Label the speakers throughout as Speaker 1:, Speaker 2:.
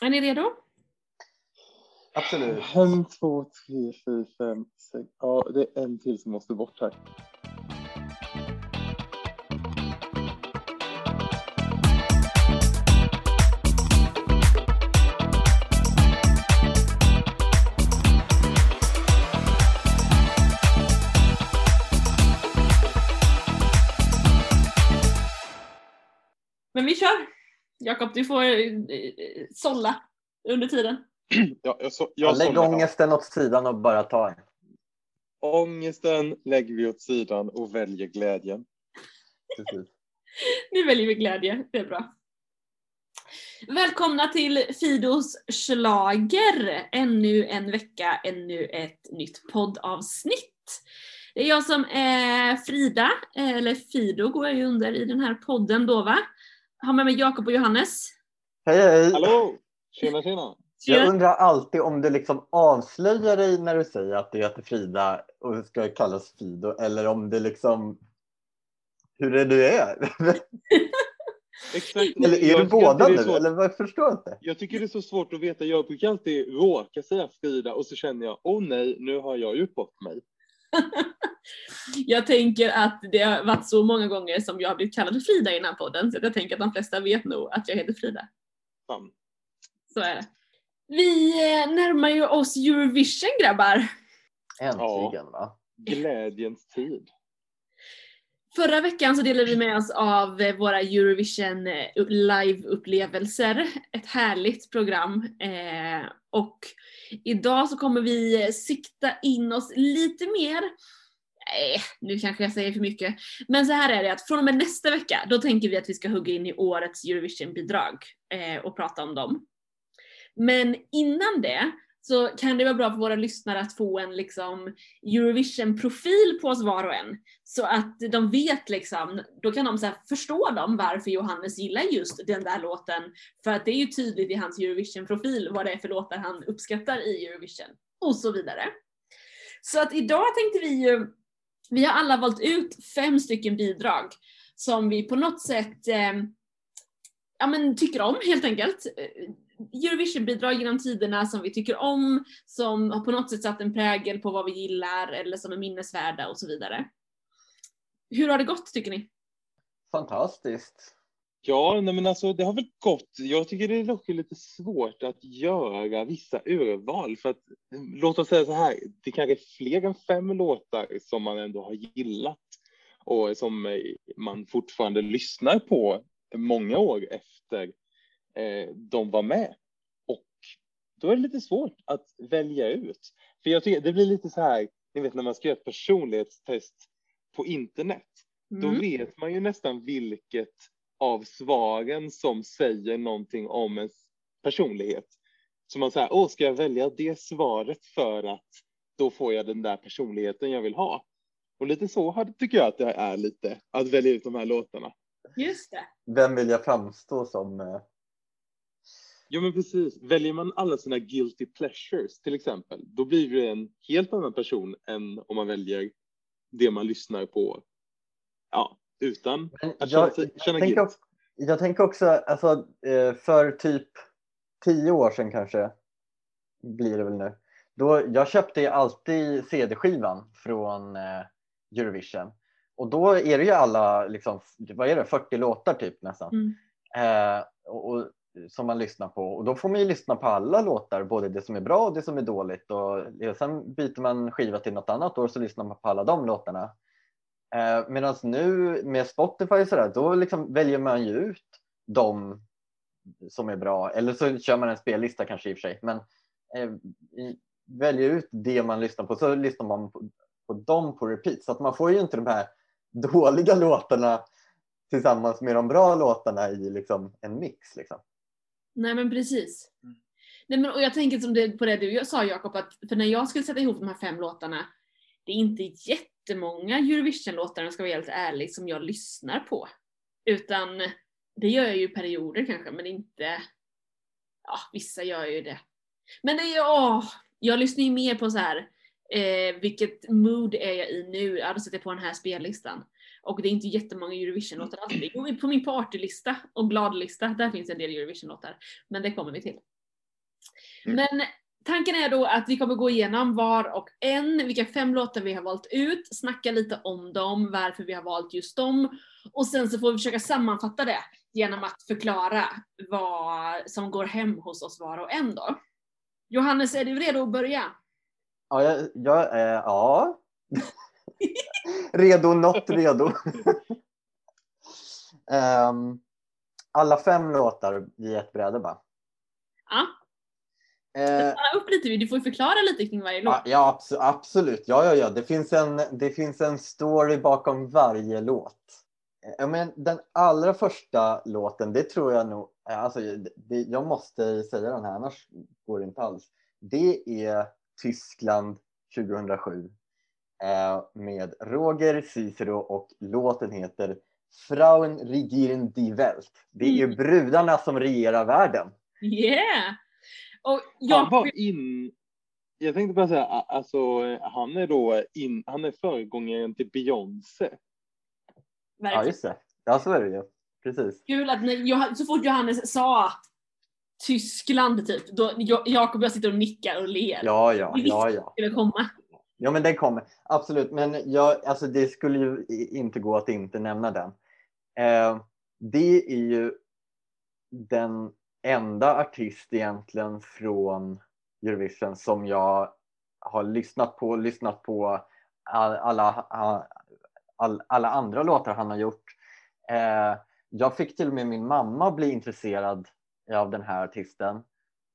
Speaker 1: Är ni redo?
Speaker 2: Absolut.
Speaker 3: En, två, tre, fyra, fem, sex. Ja, det är en till som måste bort här.
Speaker 1: Men vi kör! Jakob, du får eh, eh, sålla under tiden.
Speaker 3: Ja, jag så, jag
Speaker 2: Lägg ångesten åt sidan och bara ta en.
Speaker 3: Ångesten lägger vi åt sidan och väljer glädjen.
Speaker 1: Nu väljer vi glädje, det är bra. Välkomna till Fidos slager. Ännu en vecka, ännu ett nytt poddavsnitt. Det är jag som är Frida, eller Fido går jag ju under i den här podden då va? Har med mig Jakob och Johannes.
Speaker 2: Hej hej!
Speaker 3: Hallå! Tjena, tjena!
Speaker 2: Jag undrar alltid om du liksom avslöjar dig när du säger att du heter Frida och ska kallas Fido eller om det liksom hur är du är.
Speaker 3: Exakt.
Speaker 2: eller är
Speaker 3: Jag
Speaker 2: du båda
Speaker 3: det
Speaker 2: nu? Eller vad förstår inte.
Speaker 3: Jag tycker det är så svårt att veta. Jag brukar alltid råka säga Frida och så känner jag, åh nej, nu har jag gjort bort mig.
Speaker 1: Jag tänker att det har varit så många gånger som jag har blivit kallad Frida i den här podden så jag tänker att de flesta vet nog att jag heter Frida.
Speaker 3: Fan.
Speaker 1: Så är det. Vi eh, närmar ju oss Eurovision grabbar.
Speaker 2: Äntligen va?
Speaker 3: Glädjens tid.
Speaker 1: Förra veckan så delade vi med oss av eh, våra Eurovision eh, live-upplevelser. Ett härligt program. Eh, och idag så kommer vi eh, sikta in oss lite mer Nej, nu kanske jag säger för mycket. Men så här är det att från och med nästa vecka, då tänker vi att vi ska hugga in i årets Eurovision-bidrag eh, och prata om dem. Men innan det så kan det vara bra för våra lyssnare att få en liksom Eurovision-profil på oss var och en. Så att de vet liksom, då kan de så här förstå dem varför Johannes gillar just den där låten. För att det är ju tydligt i hans Eurovision-profil vad det är för låtar han uppskattar i Eurovision. Och så vidare. Så att idag tänkte vi ju, vi har alla valt ut fem stycken bidrag som vi på något sätt eh, ja, men tycker om helt enkelt. Eurovision-bidrag genom tiderna som vi tycker om, som har på något sätt satt en prägel på vad vi gillar eller som är minnesvärda och så vidare. Hur har det gått tycker ni?
Speaker 2: Fantastiskt.
Speaker 3: Ja, nej men alltså det har väl gått. Jag tycker det är dock lite svårt att göra vissa urval för att låt oss säga så här. Det kanske är fler än fem låtar som man ändå har gillat och som eh, man fortfarande lyssnar på många år efter eh, de var med. Och då är det lite svårt att välja ut. För jag tycker det blir lite så här, ni vet när man ska göra ett personlighetstest på internet. Då
Speaker 1: Mm.
Speaker 3: vet man ju nästan vilket av svaren som säger någonting om ens personlighet. Så man säger, åh, ska jag välja det svaret för att då får jag den där personligheten jag vill ha? Och lite så har- tycker jag att det är lite, att välja ut de här låtarna.
Speaker 1: Just det.
Speaker 2: Vem vill jag framstå som?
Speaker 3: Ja, men precis. Väljer man alla sina guilty pleasures till exempel, då blir det en helt annan person än om man väljer det man lyssnar på. Ja, utan att känna,
Speaker 2: jag, jag,
Speaker 3: känna
Speaker 2: tänker
Speaker 3: guilt.
Speaker 2: också, jag tänker också, alltså, eh, för typ tio år sedan kanske, blir det väl nu. Då, jag köpte ju alltid CD-skivan från eh, Eurovision. Och då är det ju alla, liksom, vad är det, 40 låtar typ nästan.
Speaker 1: Mm.
Speaker 2: Eh, och, och, som man lyssnar på. Och då får man ju lyssna på alla låtar, både det som är bra och det som är dåligt. Och sen byter man skiva till något annat år och så lyssnar man på alla de låtarna. Eh, Medan nu med Spotify så där, då liksom väljer man ju ut de som är bra. Eller så kör man en spellista kanske i och för sig. Men eh, väljer ut det man lyssnar på så lyssnar man på, på dem på repeat. Så att man får ju inte de här dåliga låtarna tillsammans med de bra låtarna i liksom en mix. Liksom.
Speaker 1: Nej men precis. Nej, men, och jag tänker som det, på det du sa Jakob, att för när jag skulle sätta ihop de här fem låtarna, det är inte jättemånga Eurovision-låtar om jag ska vara helt ärlig som jag lyssnar på. Utan det gör jag ju perioder kanske, men inte, ja vissa gör ju det. Men det är åh, jag lyssnar ju mer på så här eh, vilket mood är jag i nu? Ja, då sätter jag på den här spellistan. Och det är inte jättemånga Eurovision-låtar alltid. Jo, På min partylista och gladlista, där finns en del Eurovision-låtar. Men det kommer vi till. Men tanken är då att vi kommer gå igenom var och en, vilka fem låtar vi har valt ut, snacka lite om dem, varför vi har valt just dem och sen så får vi försöka sammanfatta det genom att förklara vad som går hem hos oss var och en då. Johannes, är du redo att börja?
Speaker 2: Ja, jag, jag eh, ja. redo, not redo. um, alla fem låtar i ett bräde bara.
Speaker 1: Ja.
Speaker 2: Eh,
Speaker 1: upp lite, du får förklara lite kring varje låt.
Speaker 2: ja, ja, abso- absolut. Ja, ja, ja. Det finns, en, det finns en story bakom varje låt. Eh, men den allra första låten, det tror jag nog... eh, Alltså, det, jag måste säga den här, annars går det inte alls. Det är Tyskland 2007 eh, med Roger Cicero och låten heter Frauen regieren die Welt. Det är
Speaker 1: Mm.
Speaker 2: brudarna som regerar världen.
Speaker 1: Yeah! Och
Speaker 3: Han
Speaker 1: jag,
Speaker 3: var in... Jag tänkte bara säga, alltså han är då in, han är föregångaren till Beyoncé.
Speaker 2: Ja,
Speaker 1: verkligen
Speaker 2: just det. Ja, så är det ju. Precis.
Speaker 1: kul att när, så fort Johannes sa Tyskland typ, då Jakob och jag sitter och nickar och ler.
Speaker 2: Ja, ja, ja, ja.
Speaker 1: Det skulle komma.
Speaker 2: Ja, men den kommer. Absolut. Men jag, alltså, det skulle ju inte gå att inte nämna den. Eh, det är ju den enda artist egentligen från Eurovision som jag har lyssnat på, lyssnat på all- alla, all, alla andra låtar han har gjort. Eh, jag fick till och med min mamma bli intresserad av den här artisten.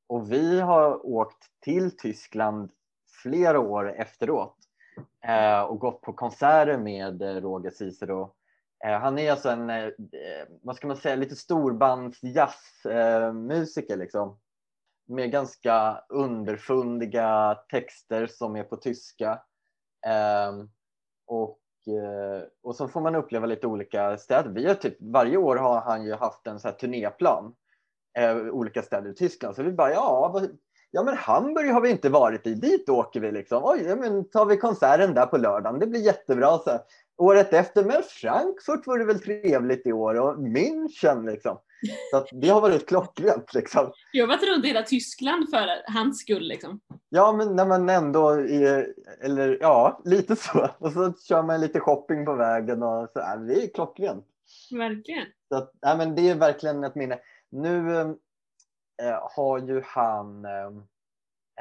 Speaker 2: Och vi har åkt till Tyskland flera år efteråt eh, och gått på konserter med eh, Roger Cicero. Eh, han är alltså en, eh, eh vad ska man säga, lite storbandsjazzmusiker eh, liksom. Med ganska underfundiga texter som är på tyska. Ehm, och, eh, och så får man uppleva lite olika städer. Vi har typ, varje år har han ju haft en så här turnéplan. Eh, olika städer i Tyskland. Så vi bara, ja, vad, ja men Hamburg har vi inte varit i, dit åker vi liksom. Oj, ja, men tar vi konserten där på lördagen, det blir jättebra. Så. Året efter, men Frankfurt vore väl trevligt i år och München liksom. Så att det har varit klockrent liksom.
Speaker 1: Jag har varit runt hela Tyskland för hans skull liksom.
Speaker 2: Ja, men när man ändå är, eller ja, lite så. Och så kör man lite shopping på vägen och så här. Det är klockrent.
Speaker 1: Verkligen.
Speaker 2: Så att, nej, men det är verkligen ett minne. Nu eh, har ju han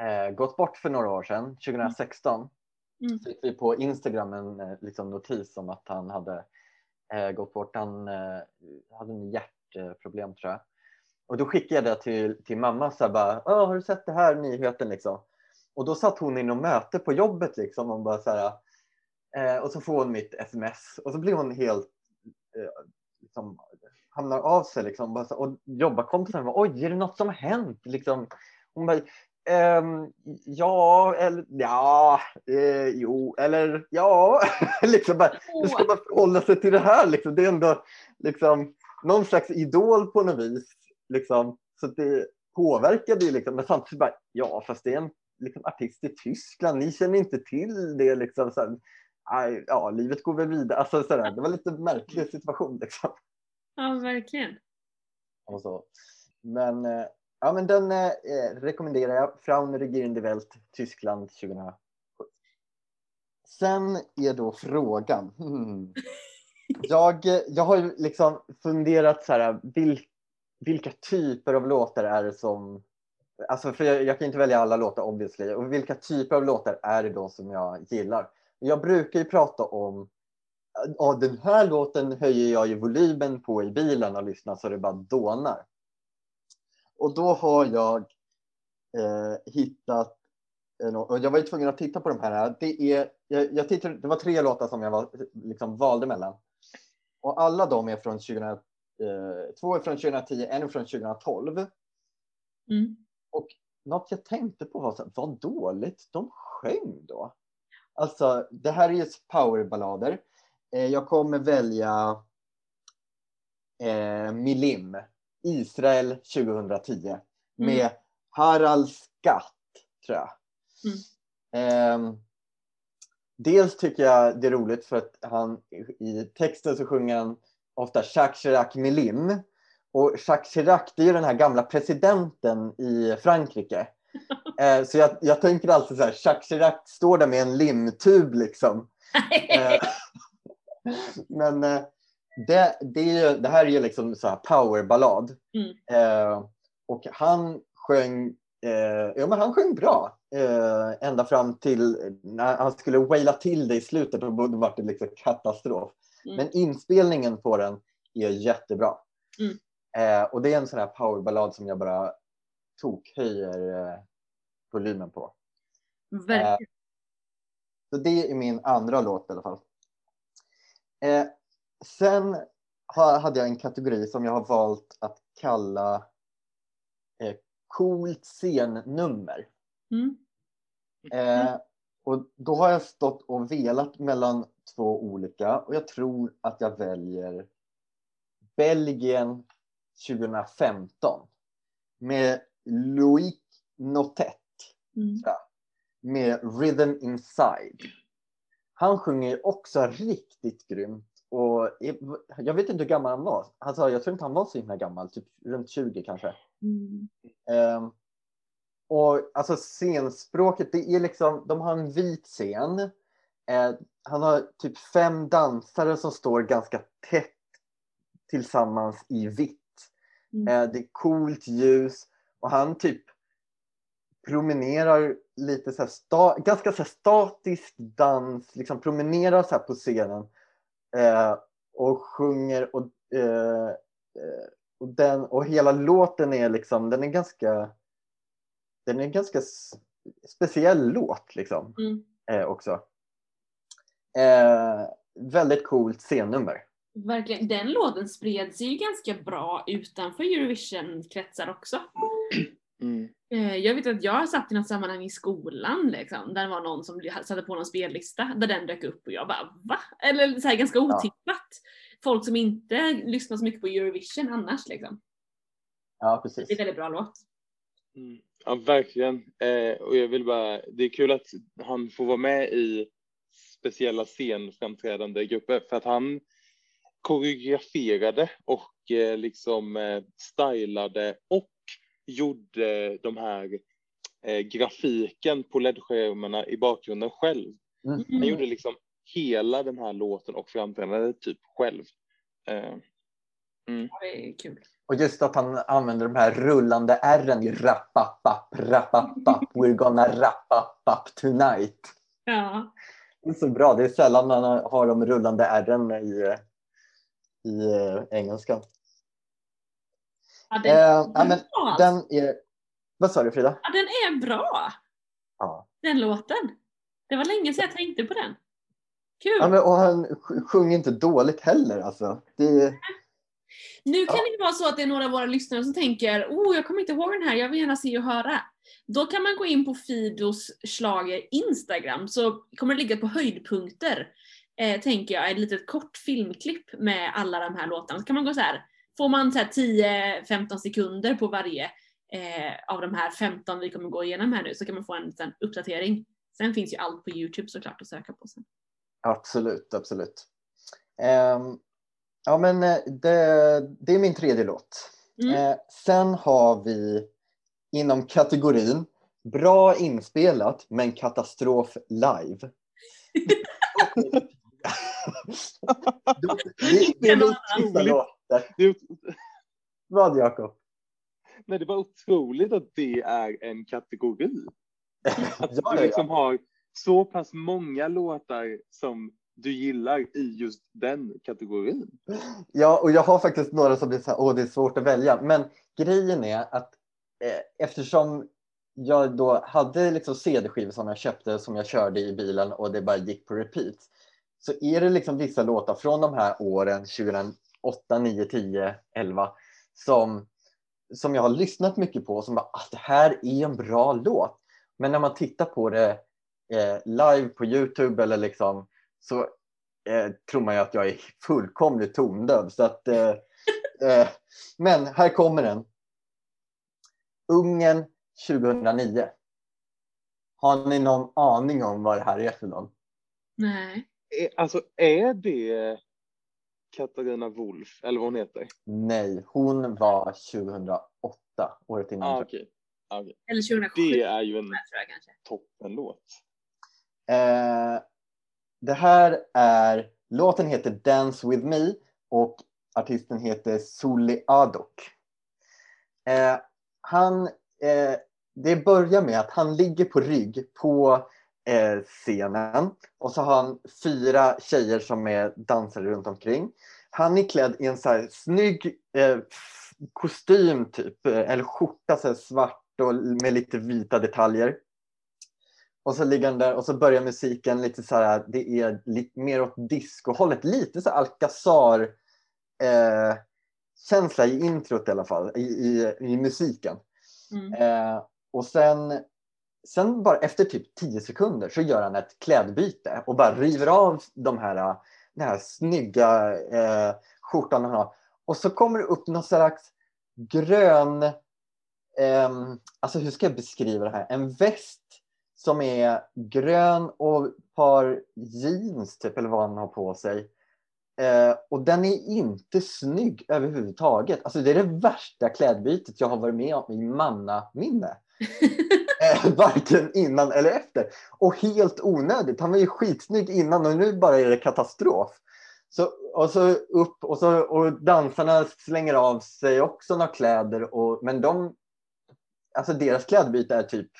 Speaker 2: eh, gått bort för några år sedan, 2016.
Speaker 1: Mm.
Speaker 2: Fick vi på Instagram en eh, liksom, notis om att han hade eh, gått bort. Han eh, hade en hjärtproblem tror jag. Och då skickade jag det till, till mamma så här bara, "Åh, har du sett det här nyheten liksom? Och då satt hon i något möte på jobbet liksom och bara så här, eh, och så får hon mitt sms och så blir hon helt eh, liksom, hamnar av sig liksom. Bara så, och jobbarkompisarna bara, oj, är det något som har hänt? Liksom, hon bara, ehm, ja, eller ja, eh, jo, eller ja. liksom bara, hur ska man förhålla sig till det här? Liksom? Det är ändå liksom, någon slags idol på något vis. Liksom. Så det påverkade ju liksom. Men samtidigt bara, ja, fast det är en liksom, artist i Tyskland. Ni känner inte till det. Liksom, så här, aj, ja, livet går väl vidare. Alltså, så där. Det var lite märklig situation. Liksom.
Speaker 1: Ja, verkligen.
Speaker 2: Och så. Men, eh, ja, men den eh, rekommenderar jag. Frauen Regieren die Welt, Tyskland 2007. Sen är då frågan. Hmm. Jag, eh, jag har ju liksom funderat så här, vil, vilka typer av låtar är det som... Alltså för jag, jag kan inte välja alla låtar obviously. Och vilka typer av låtar är det då som jag gillar? Jag brukar ju prata om ja, den här låten höjer jag ju volymen på i bilen och lyssnar så det bara dånar. Och då har jag eh, hittat, och jag var ju tvungen att titta på de här. Det, är, jag, jag tittade, det var tre låtar som jag var, liksom, valde mellan. Och alla de är från 2000, eh, två är från 2010, en är från 2012.
Speaker 1: Mm.
Speaker 2: Något jag tänkte på var så här, vad dåligt de sjöng då. Alltså, det här är ju powerballader. Eh, jag kommer välja eh, Milim, Israel 2010 med Harald Skatt, tror jag. Eh, dels tycker jag det är roligt för att han i texten så sjunger han ofta Jacques Chirac Milim. Och Jacques Chirac det är ju den här gamla presidenten i Frankrike. Eh, så jag, jag tänker alltid så här, Jacques Chirac står där med en limtub liksom. Eh, men eh, det, det, ju, det här är ju liksom så här powerballad.
Speaker 1: Mm.
Speaker 2: Eh, och han sjöng, eh, ja, men han sjöng bra. Eh, ända fram till när han skulle waila till det i slutet då var det liksom katastrof.
Speaker 1: Mm.
Speaker 2: Men inspelningen på den är jättebra.
Speaker 1: Mm.
Speaker 2: Eh, och det är en sån här powerballad som jag bara tokhöjer eh, volymen på.
Speaker 1: Verkligen.
Speaker 2: Så det är min andra låt i alla fall. Eh, sen ha, hade jag en kategori som jag har valt att kalla eh, coolt scennummer.
Speaker 1: Mm.
Speaker 2: Eh, och då har jag stått och velat mellan två olika och jag tror att jag väljer Belgien 2015 med Loic Notet
Speaker 1: Mm.
Speaker 2: med Rhythm Inside. Han sjunger också riktigt grymt och jag vet inte hur gammal han var. Alltså, jag tror inte han var så himla gammal, typ runt 20 kanske.
Speaker 1: Mm.
Speaker 2: Ehm, och alltså scenspråket, det är liksom, de har en vit scen. Eh, han har typ fem dansare som står ganska tätt tillsammans i vitt.
Speaker 1: Mm.
Speaker 2: Eh, det är coolt ljus och han typ promenerar lite så sta, ganska så statisk dans, liksom promenerar så på scenen eh, och sjunger och, eh, eh, och, den, och hela låten är liksom, den är ganska den är ganska speciell låt liksom
Speaker 1: Mm.
Speaker 2: eh, också. Eh, väldigt coolt scennummer.
Speaker 1: Verkligen. Den låten spred sig ju ganska bra utanför Eurovision-kretsar också.
Speaker 3: Mm.
Speaker 1: Eh, Jag vet att jag satt i något sammanhang i skolan liksom, där det var någon som satte på någon spellista där den dök upp och jag bara va? Eller så här ganska otippat. Folk som inte lyssnar så mycket på Eurovision annars liksom.
Speaker 2: Ja, precis.
Speaker 1: Det är en väldigt bra låt.
Speaker 3: Mm. Ja, verkligen. Eh, och jag vill bara, det är kul att han får vara med i speciella scenframträdande grupper för att han koreograferade och eh, liksom eh, stylade och gjorde de här eh, grafiken på LED-skärmarna i bakgrunden själv.
Speaker 2: Mm.
Speaker 3: Han gjorde liksom hela den här låten och framträdandet typ själv. Eh, mm.
Speaker 1: Det är kul.
Speaker 2: Och just att han använder de här rullande r'n i rappapapp, rappapapp, we're gonna rappapapp tonight.
Speaker 1: Ja.
Speaker 2: Det är så bra, det är sällan man har de rullande r'n i, i eh, engelskan.
Speaker 1: Ja, den,
Speaker 2: Eh, men. Den är... Vad sa du Frida?
Speaker 1: ja, den är bra,
Speaker 2: Ja.
Speaker 1: den låten. Det var länge sedan jag tänkte på den. Kul!
Speaker 2: ja men, och han sj- sjunger inte dåligt heller alltså. Det,
Speaker 1: Nu kan
Speaker 2: Ja.
Speaker 1: det vara så att det är några av våra lyssnare som tänker oh, jag kommer inte ihåg den här, jag vill gärna se och höra. Då kan man gå in på Fidos slager Instagram så kommer det ligga på höjdpunkter, eh, tänker jag, ett litet kort filmklipp med alla de här låtarna. Så kan man gå så här, får man så här 10-15 sekunder på varje eh, av de här 15 vi kommer gå igenom här nu så kan man få en liten uppdatering. Sen finns ju allt på Youtube såklart att söka på sen.
Speaker 2: absolut, absolut. Ehm, ja men eh, det, det är min tredje låt.
Speaker 1: Mm.
Speaker 2: Eh, sen har vi inom kategorin bra inspelat men katastrof live. det, det är mitt sista
Speaker 3: roligt.
Speaker 2: Låtar.
Speaker 3: Det, är,
Speaker 2: Vad Jakob?
Speaker 3: nej, det var otroligt att det är en kategori. Att
Speaker 2: Ja,
Speaker 3: du liksom
Speaker 2: ja.
Speaker 3: har så pass många låtar som du gillar i just den kategorin.
Speaker 2: ja, och jag har faktiskt några som blir så här, åh det är svårt att välja. Men grejen är att eh, eftersom jag då hade liksom CD-skivor som jag köpte som jag körde i bilen och det bara gick på repeat. Så är det liksom vissa låtar från de här åren 2008, 9, 10, 11 som, som jag har lyssnat mycket på som bara, ah, det här är en bra låt. Men när man tittar på det eh, live på Youtube eller liksom så eh, tror man ju att jag är fullkomligt tondöv. Så att, eh, eh, men här kommer den. Ungern 2009. Har ni någon aning om vad det här är för någon?
Speaker 1: Nej.
Speaker 3: Eh, Alltså är det Katarina Wolf eller vad hon heter?
Speaker 2: Nej, hon var 2008, året innan.
Speaker 3: Ah, okej. Okej.
Speaker 1: Eller 2007
Speaker 3: Det är ju en toppenlåt.
Speaker 2: Eh, det här är, låten heter Dance with me och artisten heter Sully Adok. Eh, han, eh, det börjar med att han ligger på rygg på scenen och så har han fyra tjejer som är dansare runt omkring. Han är klädd i en så här snygg eh, kostym typ, eh, eller skjorta så svart och med lite vita detaljer. Och så ligger han där och så börjar musiken lite så här, det är lite mer åt discohållet, lite så Alcazar eh, känsla i introt i alla fall, i, i, i musiken.
Speaker 1: Mm.
Speaker 2: Eh, och sen, sen bara efter typ 10 sekunder så gör han ett klädbyte och bara river av de här, den här snygga eh, skjortan han har. Och så kommer det upp någon slags grön, ehm, alltså hur ska jag beskriva det här? En väst som är grön och ett par jeans typ eller vad han har på sig. Eh, och den är inte snygg överhuvudtaget. Alltså det är det värsta klädbytet jag har varit med om i mannaminne. Eh, varken innan eller efter. Och helt onödigt. Han var ju skitsnygg innan och nu bara är det katastrof. Så, och så upp och, så, och dansarna slänger av sig också några kläder. Och, men de, alltså deras klädbyte är typ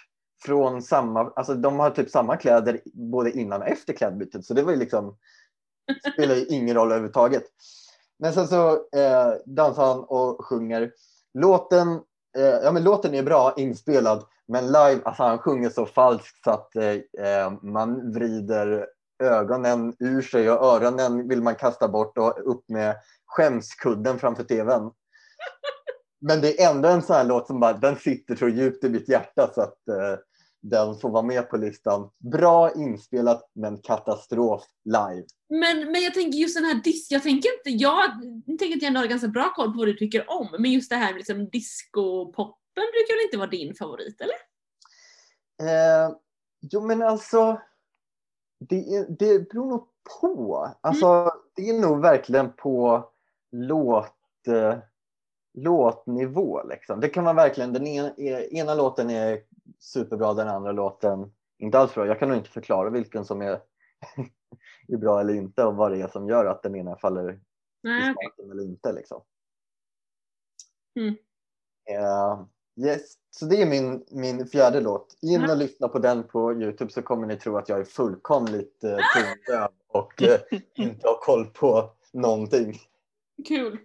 Speaker 2: från samma, alltså de har typ samma kläder både innan och efter klädbytet. Så det var ju liksom, spelar ju ingen roll överhuvudtaget. Men sen så eh, dansar han och sjunger. Låten, ja, men låten är bra inspelad, men live, alltså han sjunger så falskt så att eh, eh, man vrider ögonen ur sig och öronen vill man kasta bort och upp med skämskudden framför tvn. Men det är ändå en sån här låt som bara, den sitter så djupt i mitt hjärta så att eh, den får vara med på listan. Bra inspelat men katastrof live.
Speaker 1: Men, men jag tänker just den här dis... Jag tänker inte... Jag tänker att jag ändå har ganska bra koll på vad du tycker om. Men just det här med liksom disco-poppen brukar väl inte vara din favorit, eller?
Speaker 2: Eh, jo men alltså, det, det beror nog på. Alltså, Det är nog verkligen på låt, eh, låtnivå. Liksom. Det kan vara verkligen, den ena, eh, ena låten är superbra, den andra låten inte alls bra. Jag kan nog inte förklara vilken som är, är bra eller inte och vad det är som gör att den ena faller i
Speaker 1: Nej,
Speaker 2: smaken eller inte. Liksom.
Speaker 1: Mm.
Speaker 2: Eh, yes. Så det är min, min fjärde låt. In och lyssna på den på Youtube så kommer ni tro att jag är fullkomligt eh, tondöv och eh, inte har koll på någonting.
Speaker 1: kul.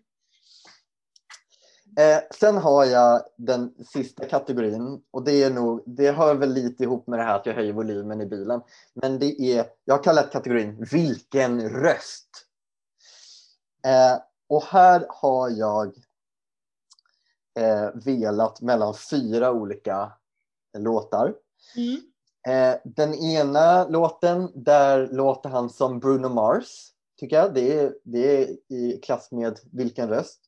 Speaker 2: Eh, sen har jag den sista kategorin och det är nog, det hör väl lite ihop med det här att jag höjer volymen i bilen. Men det är, jag har kallat kategorin Vilken röst? Eh, och här har jag eh, velat mellan fyra olika låtar.
Speaker 1: Mm.
Speaker 2: Eh, den ena låten, där låter han som Bruno Mars, tycker jag. Det är, det är i klass med Vilken röst.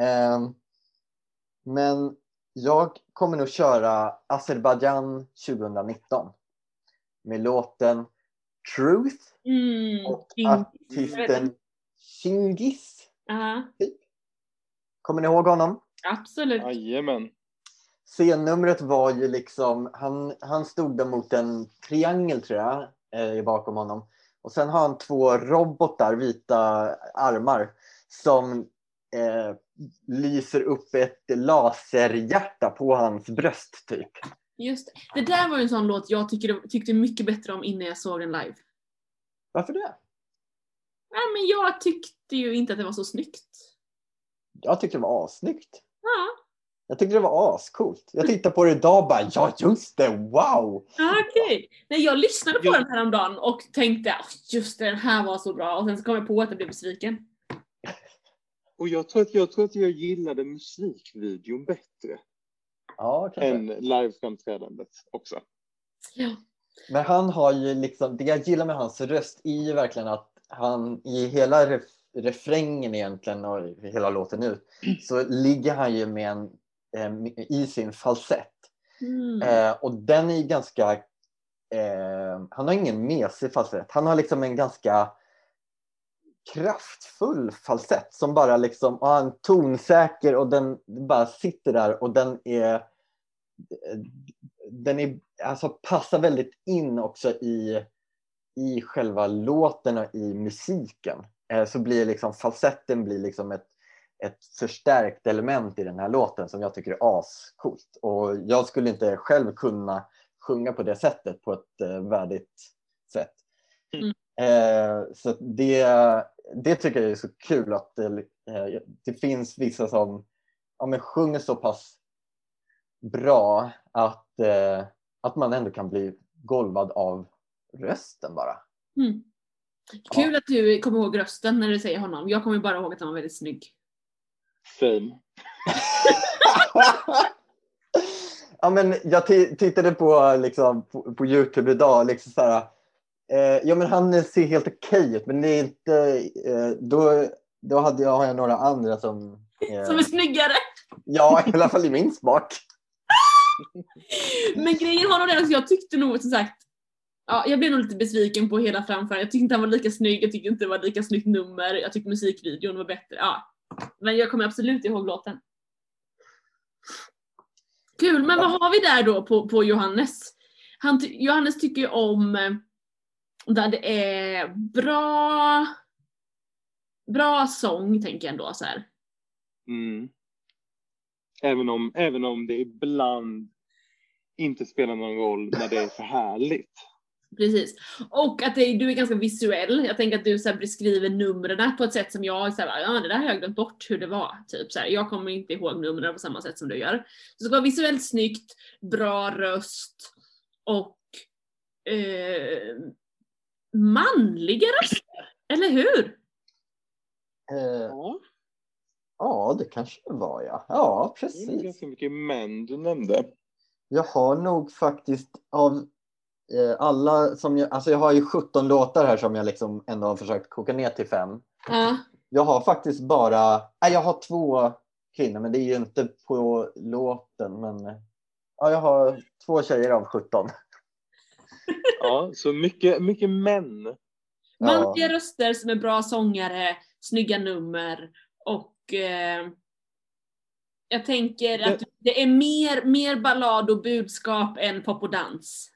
Speaker 2: Eh, men jag kommer nog köra Azerbaijan 2019 med låten Truth
Speaker 1: Mm.
Speaker 2: och artisten Chingis.
Speaker 1: Ja,
Speaker 2: Kommer ni ihåg honom?
Speaker 1: absolut.
Speaker 3: Jajamän.
Speaker 2: Scennumret var ju liksom, han, han stod där mot en triangel tror jag, eh, bakom honom. Och sen har han två robotar, vita armar, som eh, lyser upp ett laserhjärta på hans bröst typ.
Speaker 1: Just det. det där var en sån låt jag tyckte, tyckte mycket bättre om innan jag såg den live.
Speaker 2: Varför det?
Speaker 1: Ja, men jag tyckte ju inte att det var så snyggt.
Speaker 2: Jag tyckte det var assnyggt.
Speaker 1: Ja,
Speaker 2: Jag tyckte det var ascoolt. Jag tittar på det idag och bara, ja just det, wow!
Speaker 1: ja okej. Nej, jag lyssnade på
Speaker 3: Jo.
Speaker 1: den häromdagen och tänkte "Ah, just det, den här var så bra och sen så kom jag på att jag blev besviken.
Speaker 3: Och jag tror, att, jag tror att jag gillade musikvideon bättre
Speaker 2: Ja, kanske.
Speaker 3: än liveframträdandet också.
Speaker 1: Ja.
Speaker 2: Men han har ju liksom, det jag gillar med hans röst är ju verkligen att han i hela ref, refrängen egentligen och hela låten ut så ligger han ju med en, eh, i sin falsett.
Speaker 1: Mm.
Speaker 2: Eh, och den är ju ganska, eh, han har ingen mesig falsett. Han har liksom en ganska kraftfull falsett som bara liksom, och han tonsäker och den bara sitter där och den är den är, alltså, passar väldigt in också i, i själva låten och i musiken. Eh, så blir liksom falsetten blir liksom ett, ett förstärkt element i den här låten som jag tycker är ascoolt. Och jag skulle inte själv kunna sjunga på det sättet på ett eh, värdigt sätt.
Speaker 1: Mm.
Speaker 2: Eh, så det, det tycker jag är så kul att det, eh, det finns vissa som ja, men sjunger så pass bra att, eh, att man ändå kan bli golvad av rösten bara.
Speaker 1: Mm. Kul att du kommer ihåg rösten när du säger honom. Jag kommer bara ihåg att han var väldigt snygg.
Speaker 3: Same.
Speaker 2: ja, men jag tittade på, liksom, på, på Youtube idag. Liksom så här, eh, ja, men han ser helt okej ut men det är inte... Eh, då, då hade jag, har jag några andra som...
Speaker 1: Eh, som är snyggare?
Speaker 2: Ja, i alla fall i min smak.
Speaker 1: men grejen var nog den att jag tyckte nog som sagt Ja, jag blev nog lite besviken på hela framförandet. Jag tyckte inte han var lika snygg, jag tyckte inte det var lika snyggt nummer, jag tyckte musikvideon var bättre. Ja. Men jag kommer absolut ihåg låten. Kul, men vad har vi där då på, på Johannes? Han, Johannes tycker ju om eh, där det är bra, bra sång tänker jag ändå så här.
Speaker 3: Mm. Även, om, även om det ibland inte spelar någon roll när det är för härligt.
Speaker 1: Precis. Och att det, du är ganska visuell. Jag tänker att du så här, beskriver numren på ett sätt som jag, så här, ja det där har jag glömt bort hur det var. Typ, så här. Jag kommer inte ihåg numren på samma sätt som du gör. Så det ska vara visuellt snyggt, bra röst och eh, manliga röster. Eller hur?
Speaker 2: Eh, ja, det kanske det var ja. Ja, precis. Det är
Speaker 3: ganska mycket män du nämnde.
Speaker 2: Jag har nog faktiskt av Eh, alla som jag, alltså jag har ju 17 låtar här som jag liksom ändå har försökt koka ner till fem.
Speaker 1: Ja.
Speaker 2: Jag har faktiskt bara, nej jag har två kvinnor men det är ju inte på låten men ja, jag har två tjejer av 17.
Speaker 3: Ja, så mycket, mycket män.
Speaker 1: Manliga ja. röster som är bra sångare, snygga nummer och eh, jag tänker att det är mer, mer ballad och budskap än pop och dans.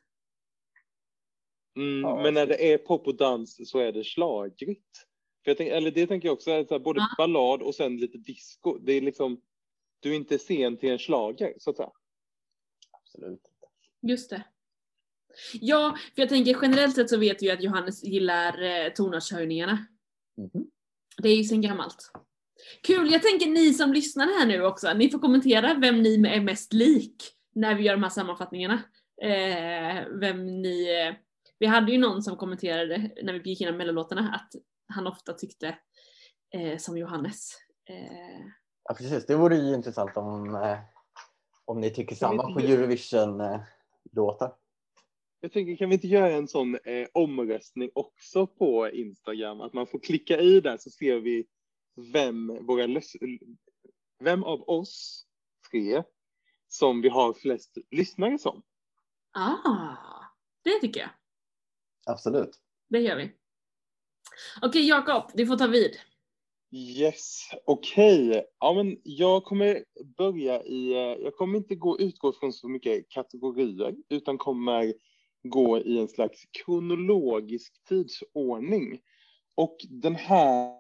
Speaker 3: Mm, ja. Men när det är pop och dans så är det schlagrigt. För jag tänk, eller det tänker jag också, så här, både ja. ballad och sen lite disco. Det är liksom, du är inte sen till en slager så att säga.
Speaker 2: Absolut
Speaker 1: Just det. Ja, för jag tänker generellt sett så vet vi att Johannes gillar eh, tonartshöjningarna. Mm. Det är ju sen gammalt. Kul, jag tänker ni som lyssnar här nu också, ni får kommentera vem ni är mest lik när vi gör de här sammanfattningarna. Eh, vem ni eh, vi hade ju någon som kommenterade när vi gick igenom mellolåtarna att han ofta tyckte eh, som Johannes. Eh.
Speaker 2: Ja precis, det vore ju intressant om, eh, om ni tycker samma på Eurovision-låtar.
Speaker 3: Jag tänker, kan vi inte göra en sån eh, omröstning också på Instagram? Att man får klicka i där så ser vi vem, våra vem av oss tre som vi har flest lyssnare som.
Speaker 1: Ah, det tycker jag.
Speaker 2: Absolut.
Speaker 1: Det gör vi. Okej Jakob, du får ta vid.
Speaker 3: Yes, okej. Okay. Ja, men jag kommer börja i, eh, jag kommer inte gå, utgå från så mycket kategorier utan kommer gå i en slags kronologisk tidsordning. Och den här,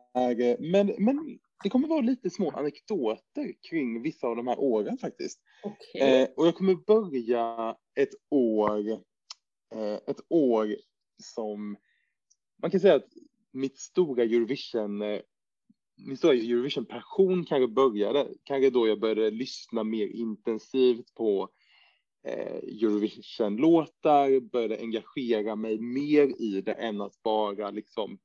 Speaker 3: men, men det kommer vara lite små anekdoter kring vissa av de här åren faktiskt.
Speaker 1: Okay. Eh,
Speaker 3: och jag kommer börja ett år, eh, ett år som man kan säga att mitt stora Eurovision, eh, min stora Eurovision-passion kanske började, kanske då jag började lyssna mer intensivt på eh, Eurovision-låtar, började engagera mig mer i det än att bara liksom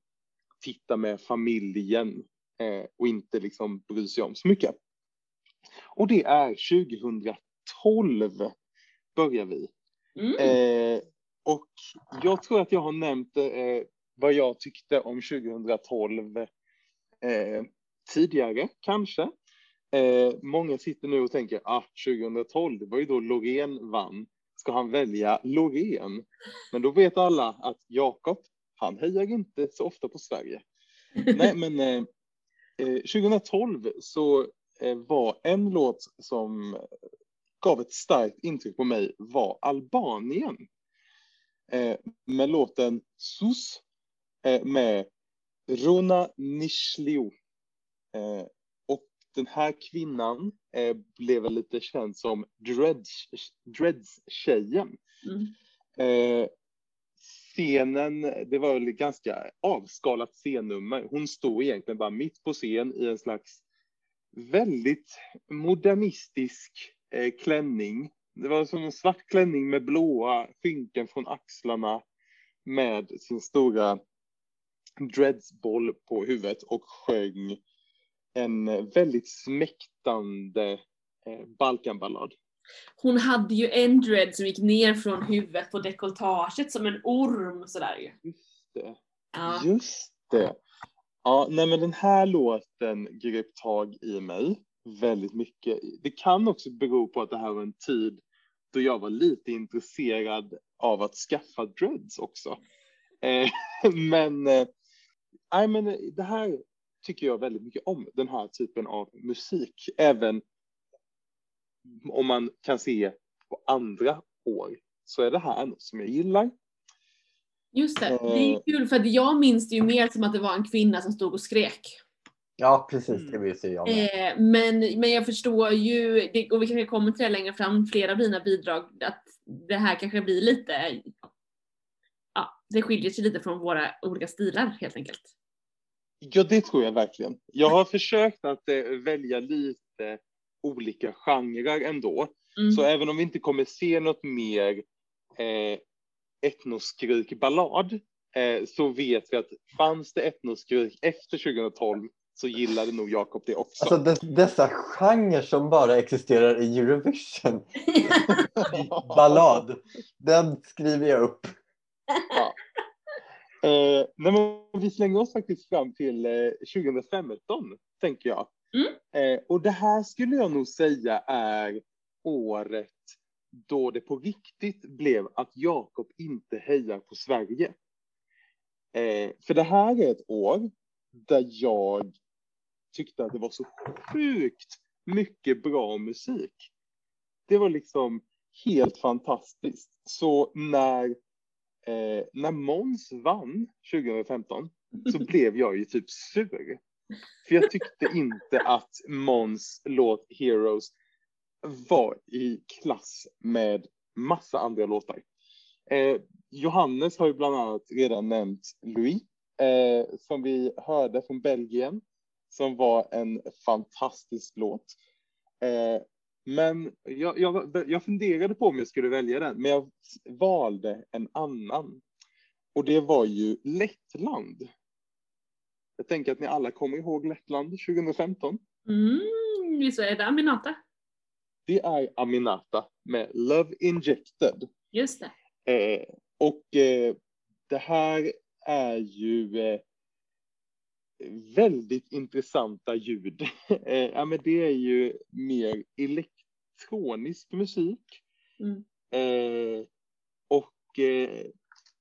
Speaker 3: titta med familjen eh, och inte liksom bry sig om så mycket. Och det är 2012 börjar vi. Mm. Eh, och jag tror att jag har nämnt eh, vad jag tyckte om 2012 eh, tidigare, kanske. Eh, många sitter nu och tänker att ah, 2012, det var ju då Loreen vann. Ska han välja Loreen? Men då vet alla att Jakob, han hejar inte så ofta på Sverige. Nej, men 2012 eh, eh, så eh, var en låt som gav ett starkt intryck på mig var Albanien. Eh, med låten Sus eh, med Rona Nishliu. Den här kvinnan eh, blev väl lite känd som Dreads, Dreads-tjejen.
Speaker 1: Mm.
Speaker 3: Eh, scenen, det var väl ett ganska avskalat scennummer. Hon stod egentligen bara mitt på scen i en slags väldigt modernistisk eh, klänning. Det var som en svart klänning med blåa skynken från axlarna med sin stora dreadsboll på huvudet och sjöng en väldigt smäktande eh, Balkanballad.
Speaker 1: Hon hade ju en dread som gick ner från huvudet på dekolletaget som en orm sådär ju.
Speaker 3: Just det.
Speaker 1: Ja.
Speaker 3: Just det. Ja, nej men den här låten grep tag i mig väldigt mycket. Det kan också bero på att det här var en tid då jag var lite intresserad av att skaffa dreads också. Eh, men, eh, nej, men det här tycker jag väldigt mycket om, den här typen av musik. Även om man kan se på andra år så är det här något som jag gillar.
Speaker 1: Just det, det
Speaker 3: Eh.
Speaker 1: är kul för att jag minns det ju mer som att det var en kvinna som stod och skrek.
Speaker 2: Ja, precis. Det vill se jag med.
Speaker 1: Eh, men, men jag förstår ju, och vi kanske kommer till det längre fram, flera av dina bidrag, att det här kanske blir lite, ja, det skiljer sig lite från våra olika stilar helt enkelt.
Speaker 3: Ja, det tror jag verkligen. Jag har försökt att eh, välja lite olika genrer ändå.
Speaker 1: Mm.
Speaker 3: Så även om vi inte kommer se något mer eh, etnoskrik ballad eh, så vet vi att fanns det etnoskrik efter 2012 så gillade nog Jakob det också.
Speaker 2: Alltså dess, dessa genrer som bara existerar i Eurovision. Ballad. Den skriver jag upp.
Speaker 3: Eh, nej, men vi slänger oss faktiskt fram till eh, 2015, tänker jag.
Speaker 1: Mm.
Speaker 3: Eh, och det här skulle jag nog säga är året då det på riktigt blev att Jakob inte hejar på Sverige. Eh, för det här är ett år där jag tyckte att det var så sjukt mycket bra musik. Det var liksom helt fantastiskt. Så när, eh, när Måns vann 2015 så blev jag ju typ sur. För jag tyckte inte att Måns låt Heroes var i klass med massa andra låtar. Eh, Johannes har ju bland annat redan nämnt Louis, eh, som vi hörde från Belgien, som var en fantastisk låt. Eh, men jag, jag, jag funderade på om jag skulle välja den, men jag valde en annan. Och det var ju Lettland. Jag tänker att ni alla kommer ihåg Lettland 2015.
Speaker 1: Mm, visst är det Aminata?
Speaker 3: Det är Aminata med Love Injected.
Speaker 1: Just det.
Speaker 3: Eh, och eh, det här är ju eh, väldigt intressanta ljud. eh, ja, men det är ju mer elektronisk musik.
Speaker 1: Mm.
Speaker 3: Eh, och, eh,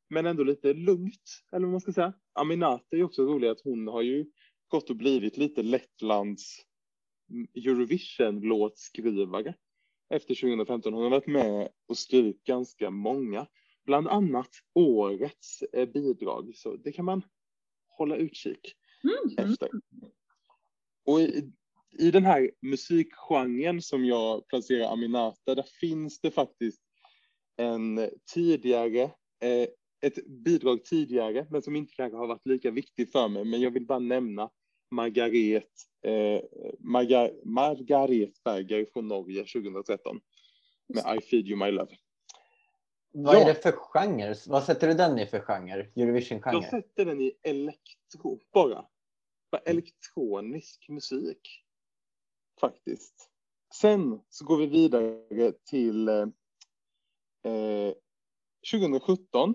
Speaker 3: men ändå lite lugnt, eller vad man ska säga. Aminata är också rolig att hon har ju gått och blivit lite Lettlands Eurovision-låtskrivare efter 2015. Hon har varit med och skrivit ganska många, bland annat årets eh, bidrag. Så det kan man hålla utkik
Speaker 1: Mm.
Speaker 3: efter. Och i, i den här musikgenren som jag placerar Aminata, där finns det faktiskt en tidigare, eh, ett bidrag tidigare, men som inte kanske har varit lika viktig för mig. Men jag vill bara nämna Margaret, eh, Margar, Margaret Berger från Norge 2013 med I feed you my love.
Speaker 2: Vad
Speaker 3: Ja.
Speaker 2: är det för genre? Vad sätter du den i för genre?
Speaker 3: Jag
Speaker 2: Eurovision-genre?
Speaker 3: sätter den i elektro, bara. bara elektronisk musik. Faktiskt. Sen så går vi vidare till eh, eh, 2017.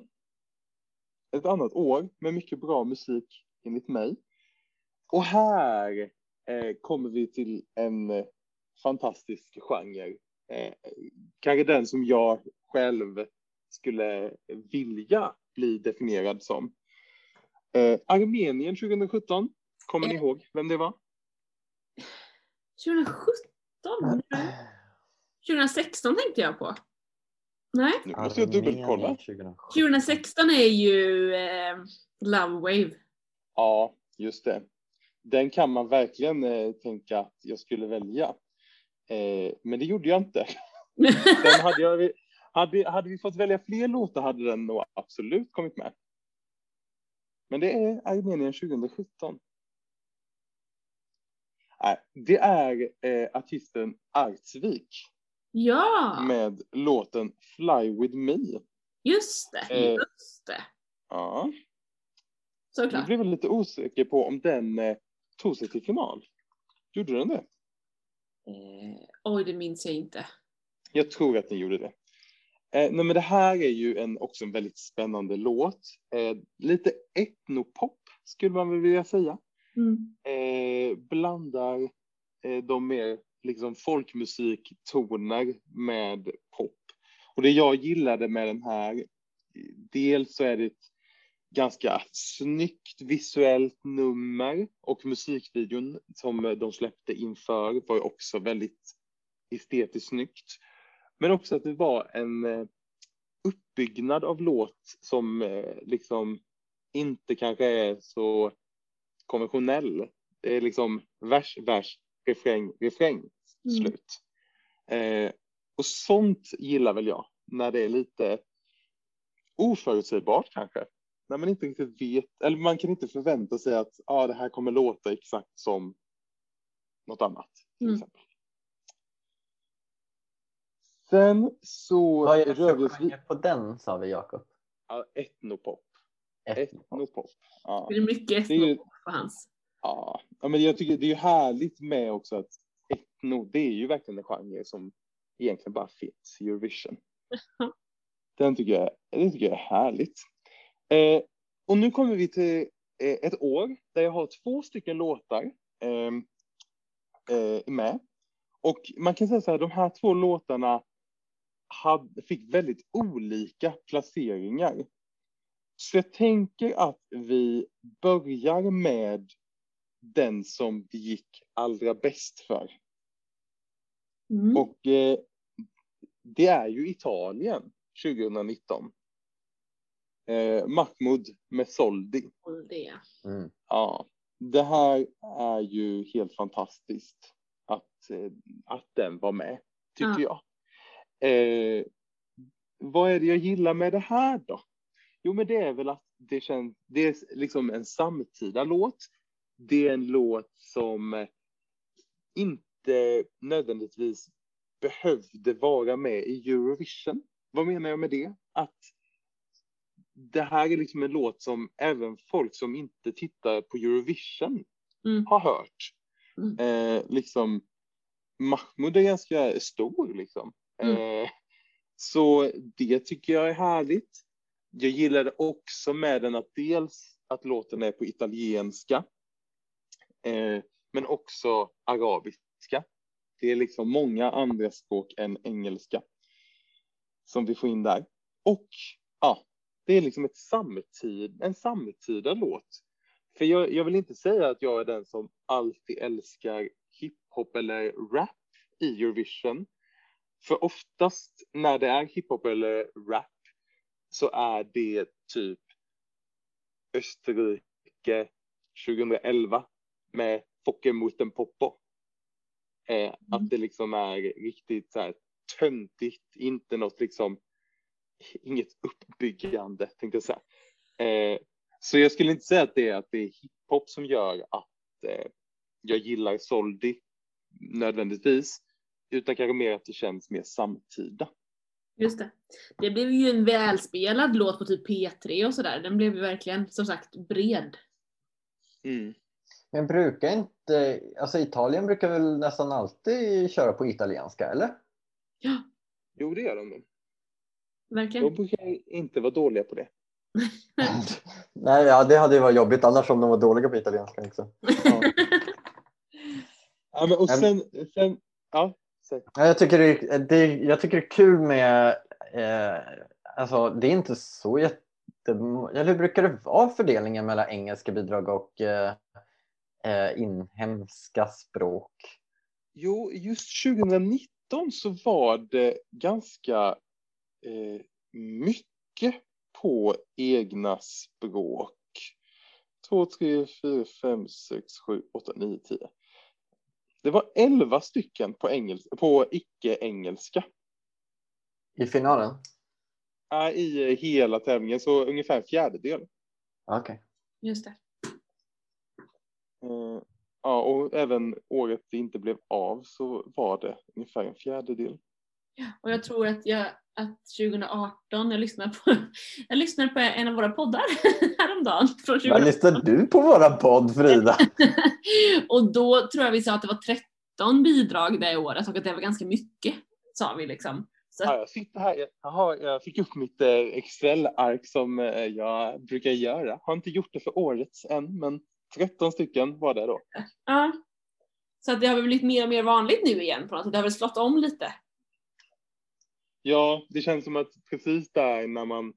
Speaker 3: Ett annat år med mycket bra musik enligt mig. Och här eh, kommer vi till en eh, fantastisk genre. Eh, kanske den som jag själv skulle vilja bli definierad som. Eh, Armenien 2017. Kommer ni ihåg vem det var?
Speaker 1: 2017? 2016 tänkte jag på. Nej,
Speaker 3: Nu måste jag dubbelkolla.
Speaker 2: Armenien 2017.
Speaker 1: 2016 är ju eh, Love Wave.
Speaker 3: Ja, just det. Den kan man verkligen eh, tänka att jag skulle välja. Eh, men det gjorde jag inte. Sen hade, jag, hade, hade vi fått välja fler låtar hade den nog absolut kommit med. Men det är Armenien 2017. Nej, det är eh, artisten Artsvik
Speaker 1: ja,
Speaker 3: med låten Fly with me.
Speaker 1: just det.
Speaker 3: Eh.
Speaker 1: Just det.
Speaker 3: Ja, jag
Speaker 1: Såklart.
Speaker 3: blev lite osäker på om den eh, tog sig till final. Gjorde den det?
Speaker 1: Eh, oj, det minns jag inte.
Speaker 3: Jag tror att den gjorde det. Eh, nej, men det här är ju en, också en väldigt spännande låt. Eh, lite etnopop skulle man väl vilja säga.
Speaker 1: Mm.
Speaker 3: Eh, blandar eh, de mer liksom folkmusiktoner med pop. Och det jag gillade med den här, dels så är det ett ganska snyggt visuellt nummer och musikvideon som de släppte inför var också väldigt estetiskt snyggt. Men också att det var en eh, uppbyggnad av låt som eh, liksom inte kanske är så konventionell. Det är liksom vers, vers, refräng, refräng,
Speaker 1: Mm.
Speaker 3: slut. Eh, och sånt gillar väl jag, när det är lite oförutsägbart kanske. När man inte riktigt vet, eller man kan inte förvänta sig att ah, det här kommer låta exakt som något annat. Till
Speaker 1: Mm.
Speaker 3: exempel. Sen så
Speaker 2: Vad är det för genre på den sa vi Jakob?
Speaker 3: ja, etnopop.
Speaker 2: Etnopop.
Speaker 3: Etnopop. Ja.
Speaker 1: Det är mycket
Speaker 3: Det är ju-
Speaker 1: etnopop på hans.
Speaker 3: Ja. ja, men jag tycker det är ju härligt med också att etno, det är ju verkligen en genre som egentligen bara finns i Eurovision. Den tycker jag, det tycker jag är härligt. Eh, och nu kommer vi till eh, ett år där jag har två stycken låtar eh, eh, med. Och man kan säga så här, de här två låtarna hade, fick väldigt olika placeringar. Så jag tänker att vi börjar med den som det gick allra bäst för.
Speaker 1: Mm.
Speaker 3: Och eh, det är ju Italien 2019. Eh, Mahmoud med Soldi.
Speaker 1: Och det.
Speaker 2: Mm.
Speaker 3: Ja, det här är ju helt fantastiskt att, eh, att den var med, tycker jag. Eh, vad är det jag gillar med det här då? Jo, men det är väl att det känns, det är liksom en samtida låt. Det är en låt som eh, inte nödvändigtvis behövde vara med i Eurovision. Vad menar jag med det? Att det här är liksom en låt som även folk som inte tittar på Eurovision
Speaker 1: Mm.
Speaker 3: har hört.
Speaker 1: Mm.
Speaker 3: Eh, liksom, Mahmoud är ganska stor liksom.
Speaker 1: Mm.
Speaker 3: Eh, så det tycker jag är härligt. Jag gillade också med den att dels att låten är på italienska, eh, men också arabiska. Det är liksom många andra språk än engelska som vi får in där. Och ja, det är liksom ett samtid, en samtida låt. För jag, jag vill inte säga att jag är den som alltid älskar hiphop eller rap i Eurovision. För oftast när det är hiphop eller rap så är det typ Österrike 2011 med Focken mot en poppo. Eh, Att det liksom är riktigt så här töntigt, inte något liksom, inget uppbyggande tänkte jag säga. Eh, så jag skulle inte säga att det är, att det är hiphop som gör att eh, jag gillar Soldi nödvändigtvis, utan kanske mer att det känns mer samtida.
Speaker 1: Just det. Det blev ju en välspelad låt på typ P3 och sådär. Den blev ju verkligen, som sagt, bred.
Speaker 3: Mm.
Speaker 2: Men brukar inte, alltså Italien brukar väl nästan alltid köra på italienska eller?
Speaker 1: Ja,
Speaker 3: Jo, det gör de.
Speaker 1: verkligen.
Speaker 3: De brukar inte vara dåliga på det.
Speaker 2: Nej, ja, det hade ju varit jobbigt annars om de var dåliga på italienska också.
Speaker 3: Ja. Ja, men, och sen, sen ja.
Speaker 2: Ja, Jag tycker det, är- det, jag tycker det är kul med, eh, alltså det är inte så jätte, eller hur brukar det vara fördelningen mellan engelska bidrag och eh, eh, inhemska språk?
Speaker 3: Jo, just 2019 så var det ganska eh, mycket på egna språk. 2, 3, 4, 5, 6, 7, 8, 9, 10. Det var 11 stycken på, engels på icke-engelska.
Speaker 2: I finalen?
Speaker 3: Äh, I hela tävlingen, så ungefär en fjärdedel.
Speaker 2: Okej.
Speaker 1: Just det.
Speaker 3: Eh, ja, och även året det inte blev av så var det ungefär en fjärdedel.
Speaker 1: Och jag tror att jag att 2018, jag lyssnade på, jag lyssnade på en av våra poddar häromdagen. Från
Speaker 2: Vad
Speaker 1: 2018.
Speaker 2: lyssnar du på våra podd Frida?
Speaker 1: och då tror jag vi sa att det var 13 bidrag det året och att det var ganska mycket, sa vi liksom. Så,
Speaker 3: Ja, jag sitter här, jag, har, jag fick upp mitt eh, Excel-ark som eh, jag brukar göra. Har inte gjort det för årets än, men 13 stycken var det då.
Speaker 1: ja. så att det har väl blivit mer och mer vanligt nu igen på något sätt. Det har väl slått om lite.
Speaker 3: Ja, det känns som att precis där när man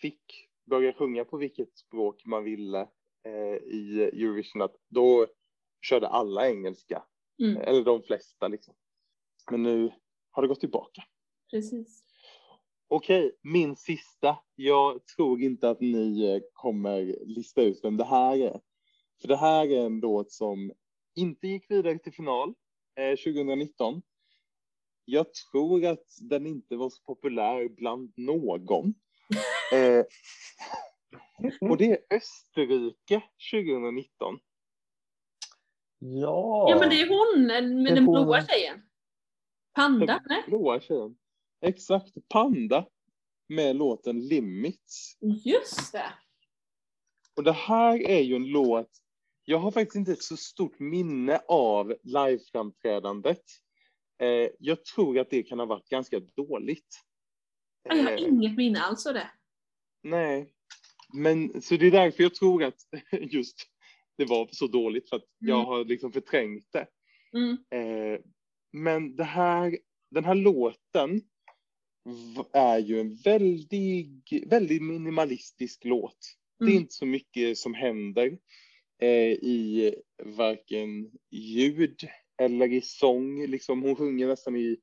Speaker 3: fick börja sjunga på vilket språk man ville eh, i Eurovision, att då körde alla engelska,
Speaker 1: Mm,
Speaker 3: eller de flesta liksom. Men nu har det gått tillbaka.
Speaker 1: precis.
Speaker 3: Okej, min sista. Jag tror inte att ni eh, kommer lista ut vem det här är. För det här är en låt som inte gick vidare till final eh, 2019. Jag tror att den inte var så populär bland någon. Eh, och det är Österrike 2019.
Speaker 2: Ja.
Speaker 1: Ja men det är hon med
Speaker 2: är
Speaker 1: den
Speaker 2: hon.
Speaker 1: blåa tjejen. Panda? Nej?
Speaker 3: Blåa tjejen. Exakt, Panda med låten Limits.
Speaker 1: Just det.
Speaker 3: Och det här är ju en låt, jag har faktiskt inte ett så stort minne av liveframträdandet. Eh, jag tror att det kan ha varit ganska dåligt.
Speaker 1: Jag har
Speaker 3: Eh,
Speaker 1: inget minne alls av det.
Speaker 3: nej, men så det är därför jag tror att just det var så dåligt för att jag
Speaker 1: Mm.
Speaker 3: har liksom förträngt det.
Speaker 1: Mm.
Speaker 3: Eh, men det här, den här låten är ju en väldigt, väldigt minimalistisk låt. Det är
Speaker 1: Mm.
Speaker 3: inte så mycket som händer eh, i varken ljud eller i sång. Liksom, hon sjunger nästan i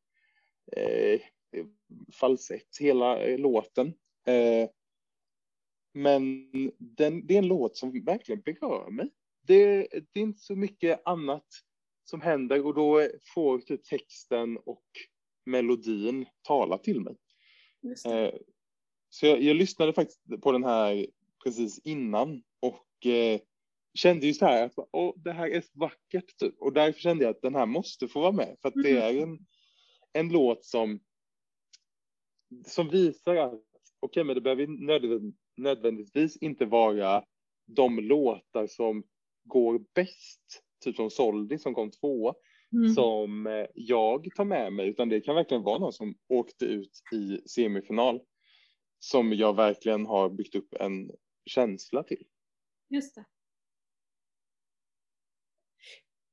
Speaker 3: eh, falsett hela eh, låten. Eh, men den, det är en låt som verkligen berör mig. Det, det är inte så mycket annat som händer och då får typ texten och melodin tala till mig. Eh, så jag, jag lyssnade faktiskt på den här precis innan och eh, kände ju så här att Åh, det här är vackert typ. och därför kände jag att den här måste få vara med för att det är en, en låt som som visar att okej, men det behöver nödvändigtvis, nödvändigtvis inte vara de låtar som går bäst, typ som Soldi som kom tvåa,
Speaker 1: Mm.
Speaker 3: som eh, jag tar med mig, utan det kan verkligen vara någon som åkte ut i semifinal som jag verkligen har byggt upp en känsla till.
Speaker 1: Just det.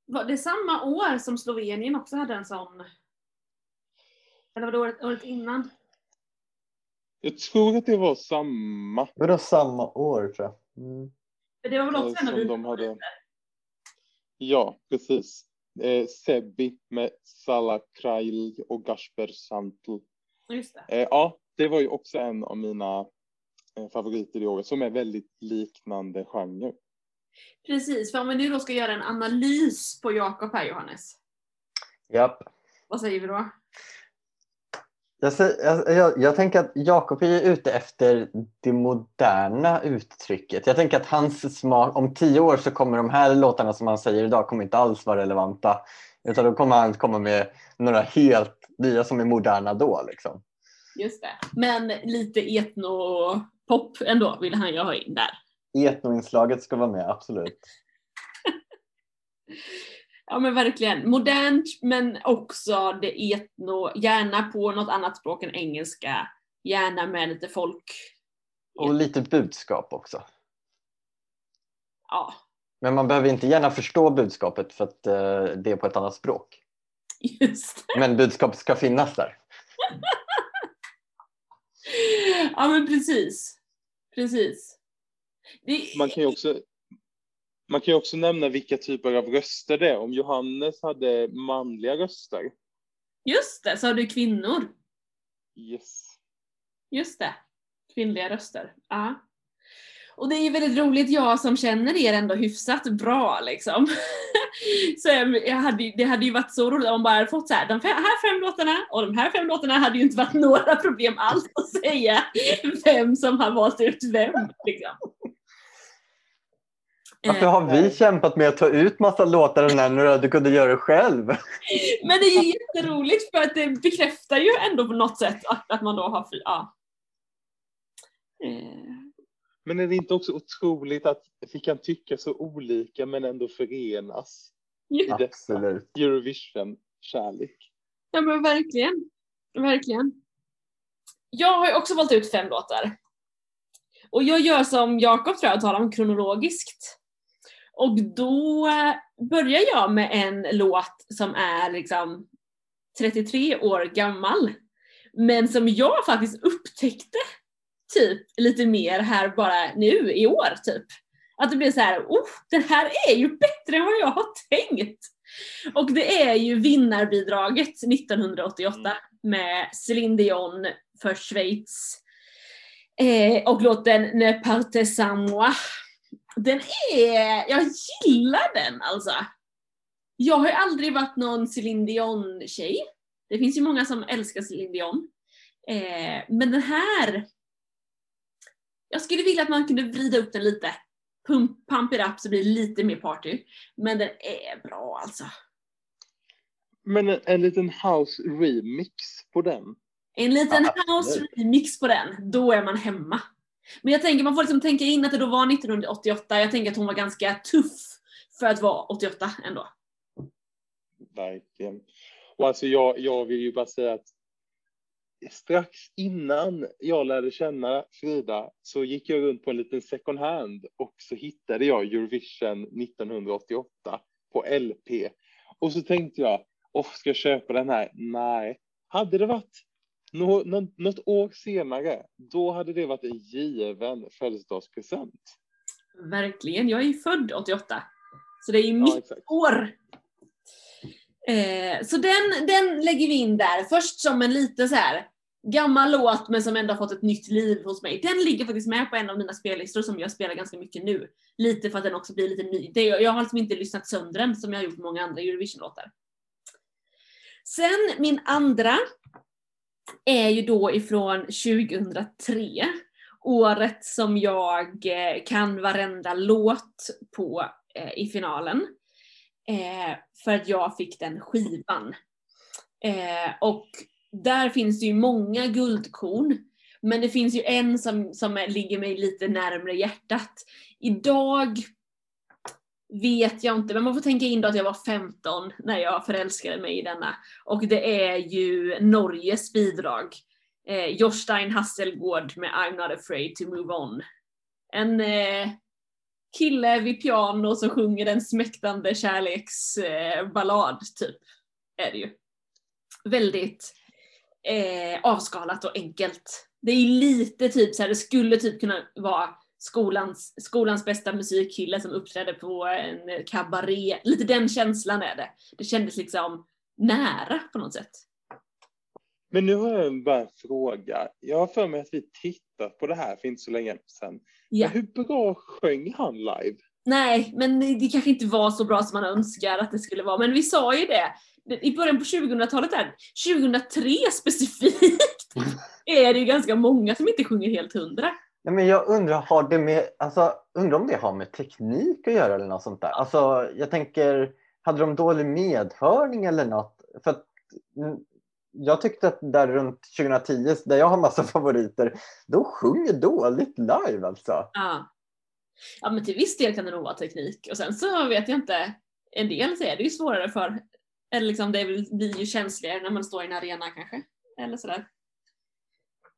Speaker 1: Var det samma år som Slovenien också hade en sån? Eller var det året, året innan?
Speaker 3: Jag tror att det var samma
Speaker 2: Vadå samma år tror jag? Mm.
Speaker 1: Det var väl också en av dina
Speaker 3: de hade. Ja, precis. Eh, Sebi med Salah Krail och Gasper Santl.
Speaker 1: Just det.
Speaker 3: Eh, ja, det var ju också en av mina eh, favoriter i år som är väldigt liknande genre.
Speaker 1: Precis, för om vi nu då ska göra en analys på Jakob här Johannes.
Speaker 2: Japp.
Speaker 1: Vad säger vi då?
Speaker 2: Jag, jag, jag, jag tänker att Jakob är ute efter det moderna uttrycket. Jag tänker att hans smak, om tio år så kommer de här låtarna som han säger idag kommer inte alls vara relevanta. Utan då kommer han komma med några helt nya som är moderna då. Liksom.
Speaker 1: Just det. Men lite etno-pop ändå vill han ju ha in där.
Speaker 2: Etnoinslaget ska vara med, absolut.
Speaker 1: Ja men verkligen. Modernt men också det etno, gärna på något annat språk än engelska. Gärna med lite folk.
Speaker 2: Och lite budskap också.
Speaker 1: Ja,
Speaker 2: Men man behöver inte gärna förstå budskapet för att eh, det är på ett annat språk.
Speaker 1: just det.
Speaker 2: Men budskapet ska finnas där.
Speaker 1: Ja men precis. Precis. Det,
Speaker 3: Man kan ju också man kan också nämna vilka typer av röster det är. Om Johannes hade manliga röster
Speaker 1: Just det, så har du kvinnor.
Speaker 3: Yes.
Speaker 1: Just det. Kvinnliga röster. Ja. Och det är ju väldigt roligt, jag som känner er ändå hyfsat bra liksom. så jag, hade, det hade ju varit så roligt om man bara fått så här, de här fem låtarna och de här fem låtarna hade ju inte varit några problem alls att säga vem som har valt ut vem. Liksom.
Speaker 2: Varför har vi kämpat med att ta ut massa låtar ur den när du kunde göra det själv?
Speaker 1: Men det är ju jätteroligt för att det bekräftar ju ändå på något sätt att, att man då har fri, ja.
Speaker 3: Eh. Men är det inte också otroligt att vi kan tycka så olika men ändå förenas
Speaker 1: ja.
Speaker 3: i detta Eurovision-kärlek?
Speaker 1: Ja men verkligen. Verkligen. Jag har ju också valt ut fem låtar. Och jag gör som Jakob tror jag, talar om kronologiskt. Och då börjar jag med en låt som är liksom 33 år gammal. Men som jag faktiskt upptäckte typ lite mer här bara nu i år typ. Att det blir så här, oh, den här är ju bättre än vad jag har tänkt. Och det är ju vinnarbidraget 1988 mm. med Céline Dion för Schweiz. Eh, och låten Ne partez sans moi den är, jag gillar den alltså. Jag har ju aldrig varit någon Céline Dion-tjej. Det finns ju många som älskar Céline Dion. Eh, men den här, jag skulle vilja att man kunde vrida upp den lite. Pump, pump it up så blir det lite mer party. Men den är bra alltså.
Speaker 3: Men en, en liten house remix på den?
Speaker 1: En liten house remix på den, då är man hemma. Men jag tänker, man får liksom tänka in att det då var 1988. Jag tänker att hon var ganska tuff för att vara 88 ändå.
Speaker 3: Verkligen. Och alltså jag, jag vill ju bara säga att strax innan jag lärde känna Frida så gick jag runt på en liten second hand och så hittade jag Eurovision 1988 på LP. Och så tänkte jag, åh, ska jag köpa den här? Nej. Hade det varit Nå, nå, något år senare, då hade det varit en given födelsedagspresent.
Speaker 1: Verkligen, jag är ju född 88. Så det är ju mitt ja, år. Eh, så den, den lägger vi in där, först som en lite så här gammal låt men som ändå har fått ett nytt liv hos mig. Den ligger faktiskt med på en av mina spellistor som jag spelar ganska mycket nu. Lite för att den också blir lite ny. Det, jag har liksom inte lyssnat sönder den som jag har gjort många andra Eurovision-låtar. Sen min andra är ju då ifrån 2003. Året som jag eh, kan varenda låt på eh, i finalen. Eh, för att jag fick den skivan. Eh, och där finns det ju många guldkorn. Men det finns ju en som, som ligger mig lite närmre hjärtat. Idag vet jag inte, men man får tänka in då att jag var 15 när jag förälskade mig i denna. Och det är ju Norges bidrag. Eh, Jostein Hasselgård med I'm not afraid to move on. En eh, kille vid piano som sjunger en smäktande kärleksballad, eh, typ. Är det ju. Väldigt eh, avskalat och enkelt. Det är lite typ så här, det skulle typ kunna vara skolans, skolans bästa musikkille som uppträdde på en kabaré. Lite den känslan är det. Det kändes liksom nära på något sätt.
Speaker 3: Men nu har jag bara en fråga. Jag har för mig att vi tittat på det här för inte så länge sedan. Ja. Hur bra sjöng han live?
Speaker 1: Nej, men det kanske inte var så bra som man önskar att det skulle vara. Men vi sa ju det. I början på 2000-talet där, 2003 specifikt, är det ju ganska många som inte sjunger helt hundra.
Speaker 2: Nej, men jag undrar, har det med, alltså, undrar om det har med teknik att göra eller något sånt där? Alltså, jag tänker, hade de dålig medhörning eller något? För att, mm, jag tyckte att där runt 2010, där jag har massa favoriter, de sjunger dåligt live alltså.
Speaker 1: Ja. ja, men till viss del kan det nog vara teknik. Och sen så vet jag inte, en del så är det ju svårare för, eller liksom det blir ju känsligare när man står i en arena kanske. Eller sådär.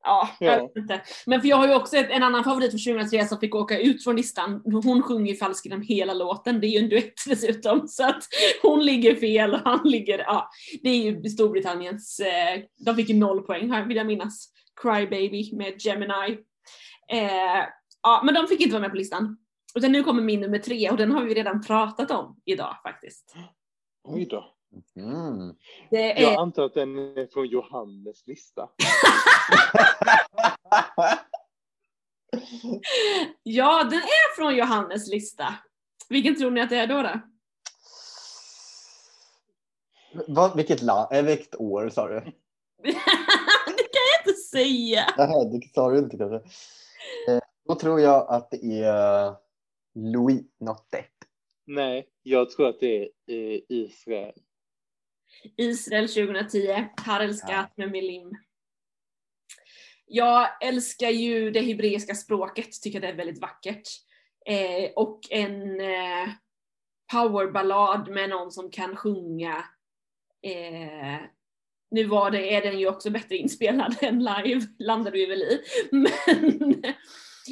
Speaker 1: Ja, ja. jag vet inte. Men för jag har ju också ett, en annan favorit från 2003 som fick åka ut från listan. Hon sjunger ju falskt genom hela låten. Det är ju en duett dessutom. Så att hon ligger fel och han ligger, ja. Det är ju Storbritanniens, eh, de fick ju noll poäng här vill jag minnas. Cry Baby med Gemini. Eh, ja, men de fick inte vara med på listan. Utan nu kommer min nummer tre och den har vi redan pratat om idag faktiskt.
Speaker 3: Oj då.
Speaker 2: Mm.
Speaker 1: Det är...
Speaker 3: Jag antar att den är från Johannes lista.
Speaker 1: Ja, den är från Johannes lista. Vilken tror ni att det är då? då?
Speaker 2: Vad, vilket, land, äh, vilket år sa du?
Speaker 1: det kan jag inte säga.
Speaker 2: Nej, det sa du inte kanske. Eh, då tror jag att det är Louis Notet.
Speaker 3: Nej, jag tror att det är eh, Israel.
Speaker 1: Israel 2010, Harel Skat med Milim. Jag älskar ju det hebreiska språket, tycker det är väldigt vackert. Eh, och en eh, powerballad med någon som kan sjunga. Eh, nu var det, är den ju också bättre inspelad än live, landade vi väl i. Men,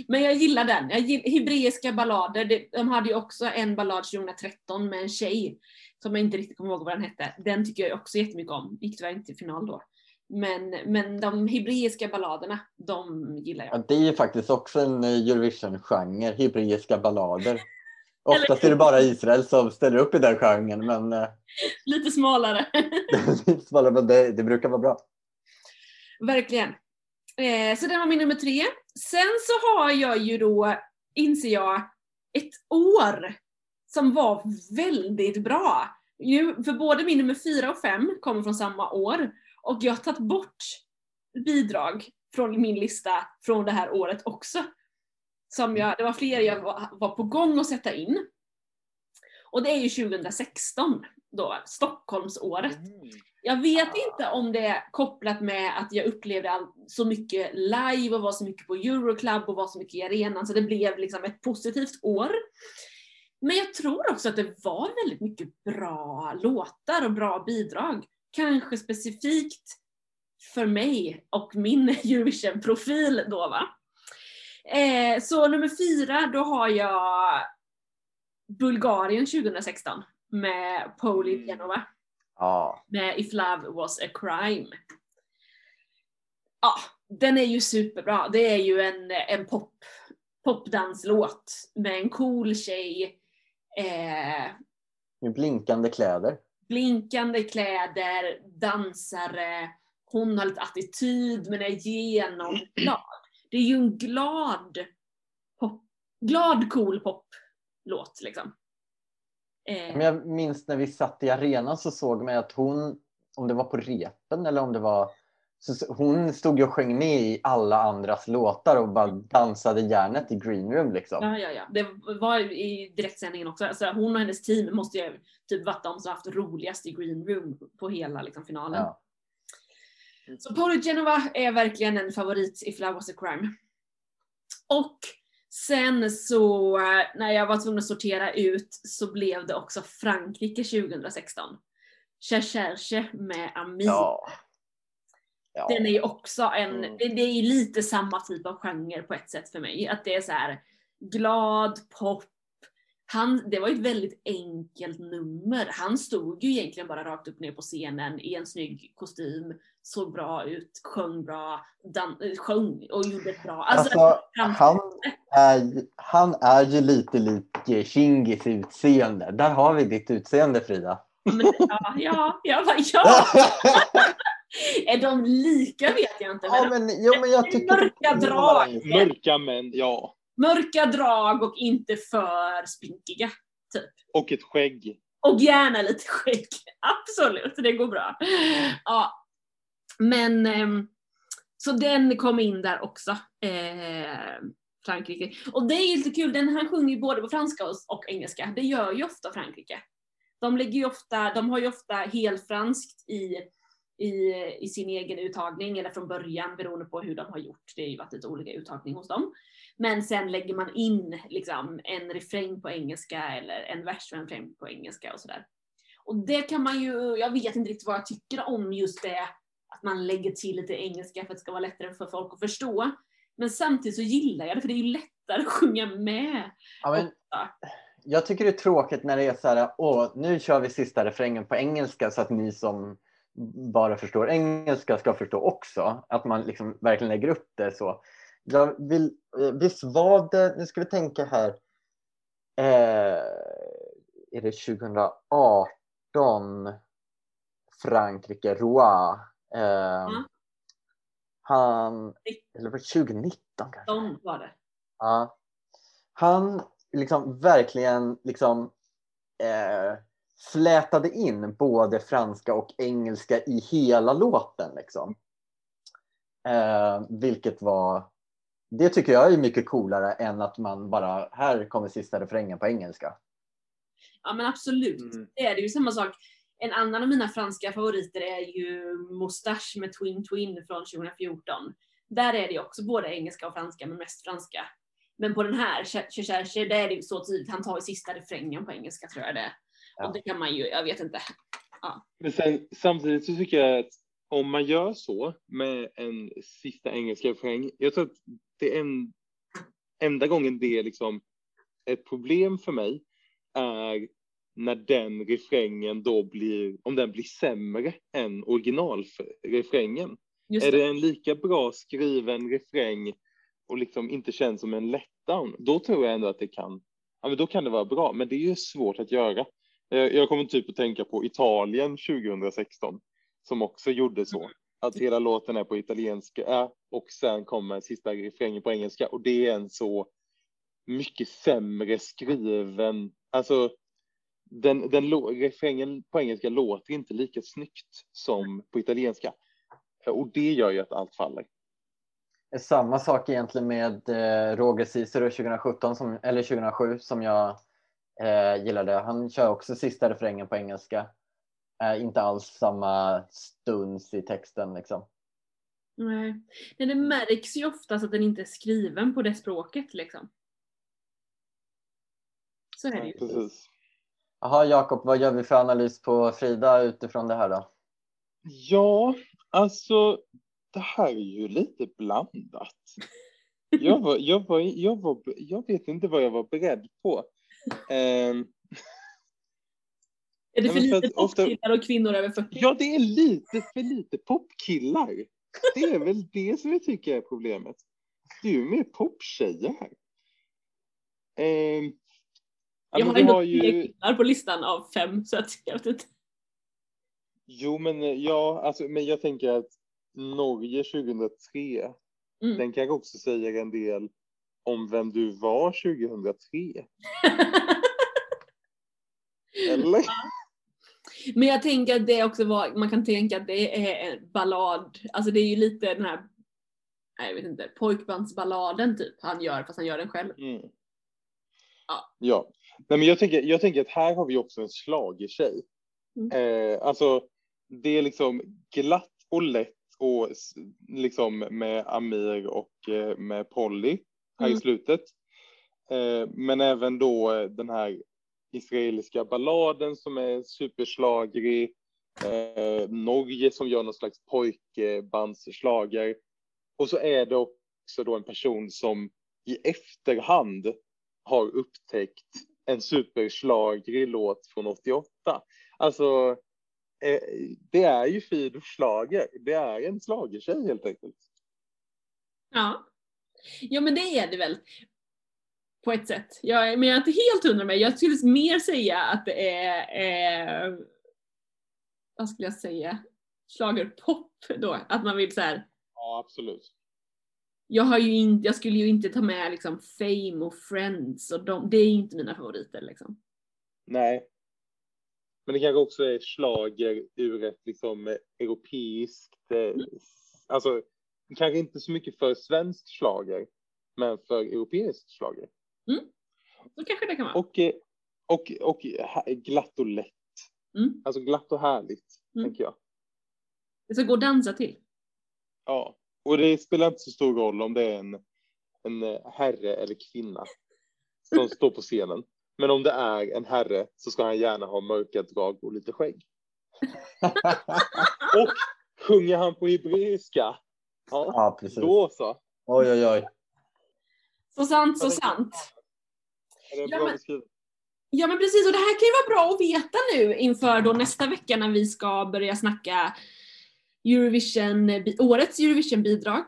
Speaker 1: men jag gillar den. Jag hebreiska ballader, det, de hade ju också en ballad 2013 med en tjej som jag inte riktigt kommer ihåg vad den hette. Den tycker jag också jättemycket om. Gick tyvärr inte till final då. Men, men de hebreiska balladerna, de gillar jag.
Speaker 2: Ja, det är ju faktiskt också en eh, Eurovision-genre, hebreiska ballader. Oftast är det bara Israel som ställer upp i den genren, men, eh,
Speaker 1: Lite smalare.
Speaker 2: men det, det brukar vara bra.
Speaker 1: Verkligen. Eh, så det var min nummer tre. Sen så har jag ju då, inser jag, ett år som var väldigt bra. Nu, för både min nummer fyra och fem kommer från samma år och jag har tagit bort bidrag från min lista från det här året också. Som jag, det var fler jag var, var på gång att sätta in. Och det är ju 2016 då, Stockholmsåret. Mm. Jag vet inte om det är kopplat med att jag upplevde så mycket live och var så mycket på Euroclub och var så mycket i arenan så det blev liksom ett positivt år. Men jag tror också att det var väldigt mycket bra låtar och bra bidrag. Kanske specifikt för mig och min Eurovision-profil då va. Eh, så nummer fyra, då har jag Bulgarien 2016 med Pauli Genova.
Speaker 2: Ja,
Speaker 1: Med If Love Was A Crime. Ja, den är ju superbra. Det är ju en, en pop, popdanslåt med en cool tjej. Eh,
Speaker 2: med blinkande kläder.
Speaker 1: blinkande kläder, dansare, hon har lite attityd men är genomglad. Det är ju en glad, pop, glad cool poplåt liksom. Eh,
Speaker 2: Men jag minns när vi satt i arenan så såg man att hon, om det var på repen eller om det var så hon stod ju och sjöng med i alla andras låtar och bara dansade järnet i green room liksom.
Speaker 1: Ja, ja, ja. Det var i direktsändningen också. Alltså, hon och hennes team måste ju typ varit de som haft roligast i green room på hela liksom, finalen.
Speaker 2: Ja.
Speaker 1: Så Polo Genova är verkligen en favorit i was a crime. Och sen så eh, när jag var tvungen att sortera ut så blev det också Frankrike 2016. Cherche med Ami.
Speaker 2: Ja. Ja.
Speaker 1: Den är ju också en,
Speaker 2: Mm.
Speaker 1: det, det är lite samma typ av genre på ett sätt för mig. Att det är så här glad pop. Han, det var ju ett väldigt enkelt nummer. Han stod ju egentligen bara rakt upp ner på scenen i en snygg kostym, såg bra ut, sjöng bra, dan- sjöng och gjorde ett bra. Alltså,
Speaker 2: Alltså,
Speaker 1: han-
Speaker 2: är, ju- han är ju lite lik Shingis utseende. Där har vi ditt utseende Frida.
Speaker 1: men, ja, ja, jag bara, ja. Är de lika vet jag inte. Men
Speaker 2: ja, men, jo, men jag tycker
Speaker 1: Mörka drag.
Speaker 3: Mörka män, ja.
Speaker 1: Mörka drag och inte för spinkiga.
Speaker 3: Och ett skägg.
Speaker 1: Och gärna lite skägg. Absolut, det går bra. Ja. Men ehm, så den kom in där också. Eh, Frankrike. Och det är ju lite kul, den, han sjunger ju både på franska och, och engelska. Det gör ju ofta Frankrike. De, lägger ju ofta, de har ju ofta helfranskt i, i, i sin egen uttagning, eller från början beroende på hur de har gjort. Det har ju varit lite olika uttagning hos dem. Men sen lägger man in liksom, en refräng på engelska eller en vers och en refräng på engelska och sådär. Och det kan man ju, jag vet inte riktigt vad jag tycker om just det, att man lägger till lite engelska för att det ska vara lättare för folk att förstå. Men samtidigt så gillar jag det för det är ju lättare att sjunga med.
Speaker 2: Ja, men, jag tycker det är tråkigt när det är så här, åh, nu kör vi sista refrängen på engelska så att ni som bara förstår engelska ska förstå också. Att man liksom verkligen lägger upp det så. Jag vill, eh, visst var det, nu ska vi tänka här, eh, är det 2018 Frankrike, Roy. Eh,
Speaker 1: Mm.
Speaker 2: Han, eller var det 2019 kanske?
Speaker 1: De var det.
Speaker 2: Ja. Han liksom verkligen liksom eh, flätade in både franska och engelska i hela låten. Liksom. Eh, vilket var, det tycker jag är mycket coolare än att man bara, här kommer sista refrängen på engelska.
Speaker 1: Ja men absolut.
Speaker 3: Mm.
Speaker 1: Det är det ju samma sak. En annan av mina franska favoriter är ju Moustache med Twin Twin från 2014. Där är det också både engelska och franska, men mest franska. Men på den här, Che Che Che, där är det så tydligt, han tar ju sista refrängen på engelska tror jag det.
Speaker 2: Ja.
Speaker 1: Och det kan man ju, jag vet inte.
Speaker 3: Men sen, samtidigt så tycker jag att om man gör så med en sista engelska refräng, jag tror att det är en, enda gången det är liksom ett problem för mig är när den refrängen då blir, om den blir sämre än originalrefrängen. Är
Speaker 1: det.
Speaker 3: en lika bra skriven refräng och liksom inte känns som en letdown, då tror jag ändå att det kan, ja men då kan det vara bra, men det är ju svårt att göra. Eh, Jag kommer typ att tänka på Italien 2016 som också gjorde så. Att hela låten är på italienska äh, och sen kommer sista refrängen på engelska och det är en så mycket sämre skriven, alltså den, den refrängen på engelska låter inte lika snyggt som på italienska. Och det gör ju att allt faller.
Speaker 2: Samma sak egentligen med eh, Roger Cicero 2017 som, eller 2007 som jag eh, gillade. Han kör också sista refrängen på engelska. Eh, inte alls samma stuns i texten liksom.
Speaker 1: Nej. Nej, det märks ju oftast att den inte är skriven på det språket liksom. Så är det ju.
Speaker 3: Precis.
Speaker 2: Jaha Jakob, vad gör vi för analys på Frida utifrån det här då?
Speaker 3: Ja, alltså det här är ju lite blandat. Jag, var, jag, var, jag, var, jag vet inte vad jag var beredd på. Ehm,
Speaker 1: Är det för lite popkillar och kvinnor över 40?
Speaker 3: ja, det är lite för lite popkillar. Det är väl det som jag tycker är problemet. Det är ju mer poptjejer här. Ja,
Speaker 1: jag har ändå
Speaker 3: har
Speaker 1: tre
Speaker 3: ju...
Speaker 1: killar på listan av fem så att jag vet inte.
Speaker 3: Jo, men eh, ja, alltså, men jag tänker att Norge 2003,
Speaker 1: Mm.
Speaker 3: den kanske också säger en del om vem du var 2003. Eller?
Speaker 1: Men jag tänker att det också var, man kan tänka att det är en ballad, alltså det är ju lite den här, jag vet inte, pojkbandsballaden typ han gör fast han gör den själv.
Speaker 3: Mm.
Speaker 1: Ja.
Speaker 3: Ja, Nej, men jag tänker, jag tänker att här har vi också en schlagertjej.
Speaker 1: Mm.
Speaker 3: Eh, alltså, det är liksom glatt och lätt och liksom med Amir och eh, med Polly här
Speaker 1: Mm.
Speaker 3: i slutet. Eh, men även då eh, den här israeliska balladen som är superslagrig. Eh, Norge som gör någon slags pojkbandsslager. Och så är det också då en person som i efterhand har upptäckt en superslagrig låt från 88. Alltså, eh, det är ju Fidor Schlager. Det är en schlagertjej helt enkelt.
Speaker 1: Ja. Ja men det är det väl. På ett sätt. Jag, men jag är inte helt hundra med. Jag skulle mer säga att det är, eh, vad skulle jag säga, schlagerpop då. Att man vill så här.
Speaker 3: Ja, absolut.
Speaker 1: Jag har ju inte, jag skulle ju inte ta med liksom Fame och Friends och de, det är ju inte mina favoriter liksom.
Speaker 3: Nej. Men det kanske också är slager ur ett liksom europeiskt, eh, alltså kanske inte så mycket för svensk slager, men för europeisk slager.
Speaker 1: Så kanske det kan vara.
Speaker 3: Och, eh, och, och glatt och lätt.
Speaker 1: Mm.
Speaker 3: Alltså glatt och härligt,
Speaker 1: Mm.
Speaker 3: tänker jag.
Speaker 1: Det ska gå att dansa till.
Speaker 3: Ja, och det spelar inte så stor roll om det är en, en herre eller kvinna som står på scenen. Men om det är en herre så ska han gärna ha mörka drag och lite skägg. Och sjunger han på hebreiska, ja,
Speaker 2: Ja, precis.
Speaker 3: då så.
Speaker 2: Oj, oj, oj.
Speaker 1: Så sant, så sant.
Speaker 3: Är det
Speaker 1: Ja,
Speaker 3: bra
Speaker 1: men-? Ja men precis och det här kan ju vara bra att veta nu inför då nästa vecka när vi ska börja snacka Eurovision, årets Eurovision-bidrag.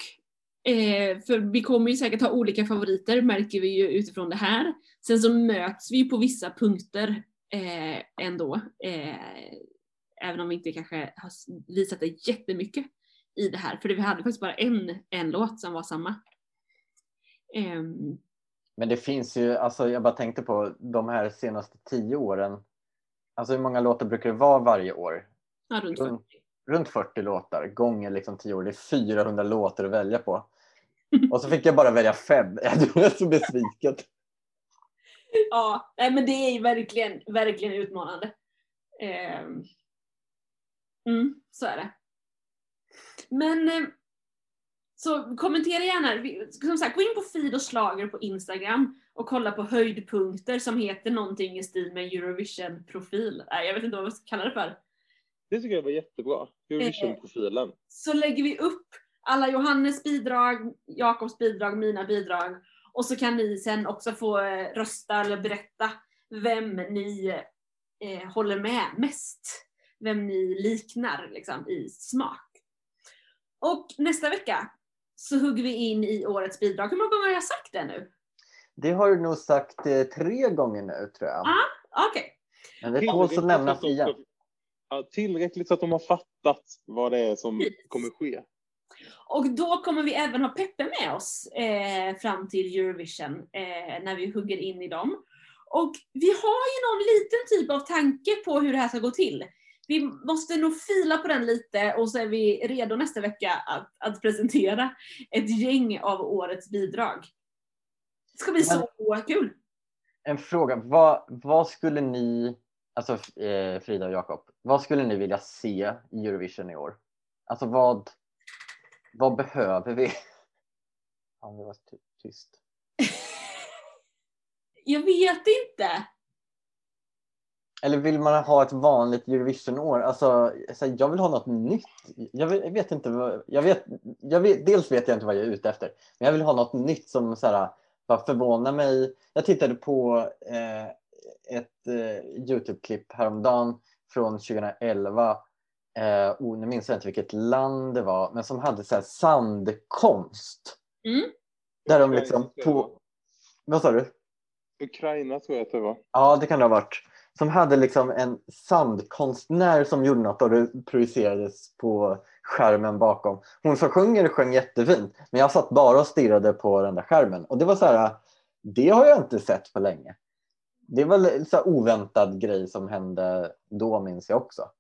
Speaker 1: Eh, för vi kommer ju säkert ha olika favoriter märker vi ju utifrån det här. Sen så möts vi ju på vissa punkter eh, ändå. Eh, även om vi inte kanske har visat det jättemycket i det här. För vi hade faktiskt bara en, en låt som var samma. Um,
Speaker 2: Men det finns ju, alltså jag bara tänkte på de här senaste tio åren. Alltså hur många låtar brukar det vara varje år?
Speaker 1: ja, runt 40.
Speaker 2: Runt, runt 40 låtar gånger liksom 10 år. Det är 400 låtar att välja på. Och så fick jag bara välja fem. Jag är så besviken.
Speaker 1: Ja, nej, men det är verkligen, verkligen utmanande. Ehm, Mm, så är det. Men eh, så kommentera gärna. Som sagt, gå in på Feed och Slager på Instagram och kolla på höjdpunkter som heter någonting i stil med Eurovision-profil. Nej, jag vet inte vad vi ska kalla det för.
Speaker 3: Det tycker jag var jättebra. Eurovision-profilen.
Speaker 1: Så lägger vi upp alla Johannes bidrag, Jakobs bidrag, mina bidrag. Och så kan ni sen också få eh, rösta eller berätta vem ni eh, håller med mest. Vem ni liknar liksom, i smak. Och nästa vecka så hugger vi in i årets bidrag. Hur många gånger har jag sagt det nu?
Speaker 2: Det har du nog sagt eh, tre gånger nu tror jag.
Speaker 1: Ah. Okej.
Speaker 2: Men det tål att nämnas igen.
Speaker 3: Tillräckligt så att de har fattat vad det är som kommer ske.
Speaker 1: Och då kommer vi även ha Peppe med oss eh, fram till Eurovision eh, när vi hugger in i dem. Och vi har ju någon liten typ av tanke på hur det här ska gå till. Vi måste nog fila på den lite och så är vi redo nästa vecka att, att presentera ett gäng av årets bidrag. Det ska bli så kul!
Speaker 2: En fråga. Vad, vad skulle ni, alltså eh, Frida och Jakob, vad skulle ni vilja se i Eurovision i år? Alltså vad, vad behöver vi? Ja, det var ty- tyst.
Speaker 1: Jag vet inte.
Speaker 2: Eller vill man ha ett vanligt Eurovision-år? Alltså, jag vill ha något nytt. Jag vet, jag vet inte. Vad, jag vet, jag vet, dels vet jag inte vad jag är ute efter. Men jag vill ha något nytt som så här, bara förvånar mig. Jag tittade på eh, ett eh, Youtube-klipp häromdagen från 2011. Eh, oh, nu minns jag inte vilket land det var. Men som hade så här, sandkonst.
Speaker 1: Mm.
Speaker 2: Där de liksom på... Vad sa du?
Speaker 3: Ukraina tror jag att det var.
Speaker 2: Ja, det kan det ha varit. Som hade liksom en sandkonstnär som gjorde något och det projicerades på skärmen bakom. Hon som sjunger sjöng jättefint, men jag satt bara och stirrade på den där skärmen. Och det var så här, det har jag inte sett på länge. Det var en så oväntad grej som hände då minns jag också.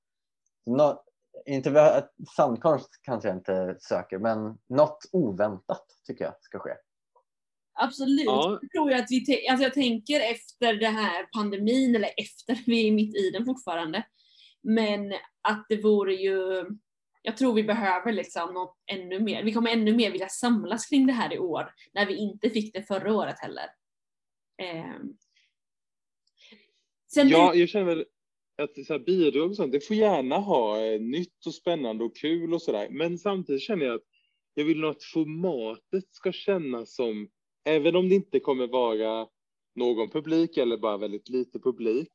Speaker 2: Nå, inte, sandkonst kanske jag inte söker, men något oväntat tycker jag ska ske.
Speaker 1: Absolut.
Speaker 3: Ja.
Speaker 1: Jag tror jag att vi alltså jag tänker efter den här pandemin, eller efter, vi är mitt i den fortfarande. Men att det vore ju, jag tror vi behöver liksom något ännu mer. Vi kommer ännu mer vilja samlas kring det här i år, när vi inte fick det förra året heller. Ehm. Sen
Speaker 3: Ja, jag känner väl att så här, bidrag och sånt, det får gärna ha eh, nytt och spännande och kul och sådär. Men samtidigt känner jag att jag vill nog att formatet ska kännas som, även om det inte kommer vara någon publik eller bara väldigt lite publik,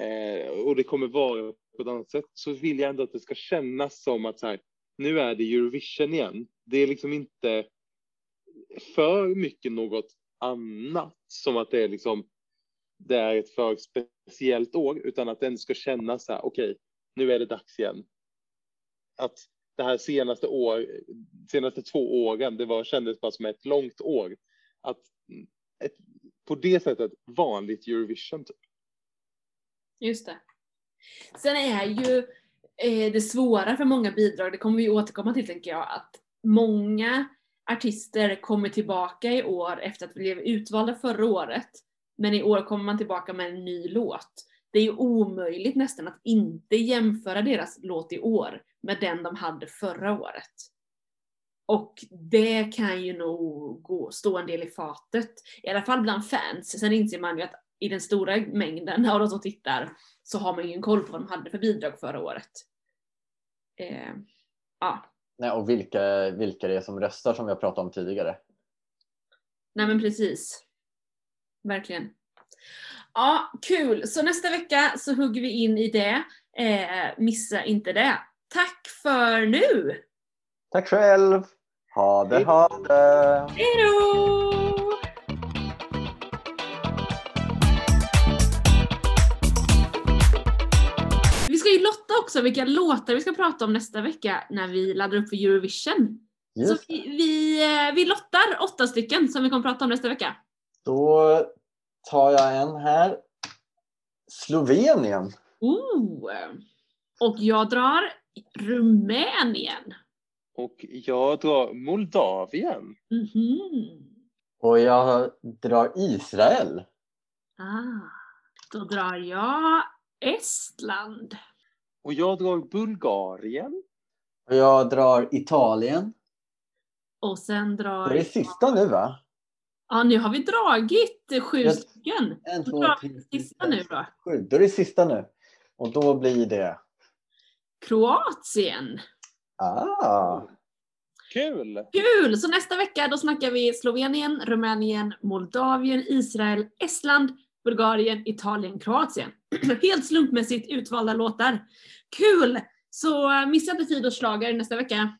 Speaker 3: eh, och det kommer vara på ett annat sätt, så vill jag ändå att det ska kännas som att så här, nu är det Eurovision igen. Det är liksom inte för mycket något annat, som att det är liksom det är ett för speciellt år, utan att den ska kännas så här, okej, nu är det dags igen. Att det här senaste år, senaste två åren, det var, kändes bara som ett långt år. Att ett, på det sättet vanligt Eurovision. Typ.
Speaker 1: Just det. Sen är ju eh, det svåra för många bidrag, det kommer vi återkomma till tänker jag, att många artister kommer tillbaka i år efter att vi blev utvalda förra året. Men i år kommer man tillbaka med en ny låt. Det är ju omöjligt nästan att inte jämföra deras låt i år med den de hade förra året. Och det kan ju nog gå, stå en del i fatet. I alla fall bland fans. Sen inser man ju att i den stora mängden av de som tittar så har man ju en koll på vad de hade för bidrag förra året. Eh, ja,
Speaker 2: Nej, och vilka, vilka det är som röstar som vi har pratat om tidigare.
Speaker 1: nej men precis. Verkligen. Ja, kul! Så nästa vecka så hugger vi in i det. Eh, missa inte det. Tack för nu!
Speaker 2: Tack själv! Ha det, ha det!
Speaker 1: Hejdå! Vi ska ju lotta också vilka låtar vi ska prata om nästa vecka när vi laddar upp för Eurovision. Så
Speaker 2: Just.
Speaker 1: vi, vi, eh, vi lottar åtta stycken som vi kommer prata om nästa vecka.
Speaker 2: Då tar jag en här. Slovenien.
Speaker 1: Oh. Och jag drar Rumänien.
Speaker 3: Och jag drar Moldavien.
Speaker 1: Mhm.
Speaker 2: Och jag drar Israel.
Speaker 1: Ah. Då drar jag Estland.
Speaker 3: Och jag drar Bulgarien.
Speaker 2: Och jag drar Italien.
Speaker 1: Och sen
Speaker 2: Det
Speaker 1: drar
Speaker 2: är det sista nu va?
Speaker 1: Ja, nu har vi dragit sju
Speaker 2: Jag-
Speaker 1: stycken.
Speaker 2: En, två, tre,
Speaker 1: sista nu då.
Speaker 2: sju. Då är det sista nu. Och då blir det...
Speaker 1: Kroatien.
Speaker 2: Ah!
Speaker 3: Kul!
Speaker 1: Kul! Så nästa vecka då snackar vi Slovenien, Rumänien, Moldavien, Israel, Estland, Bulgarien, Italien, Kroatien. Helt slumpmässigt utvalda låtar. Kul! Så missa inte Fidos nästa vecka.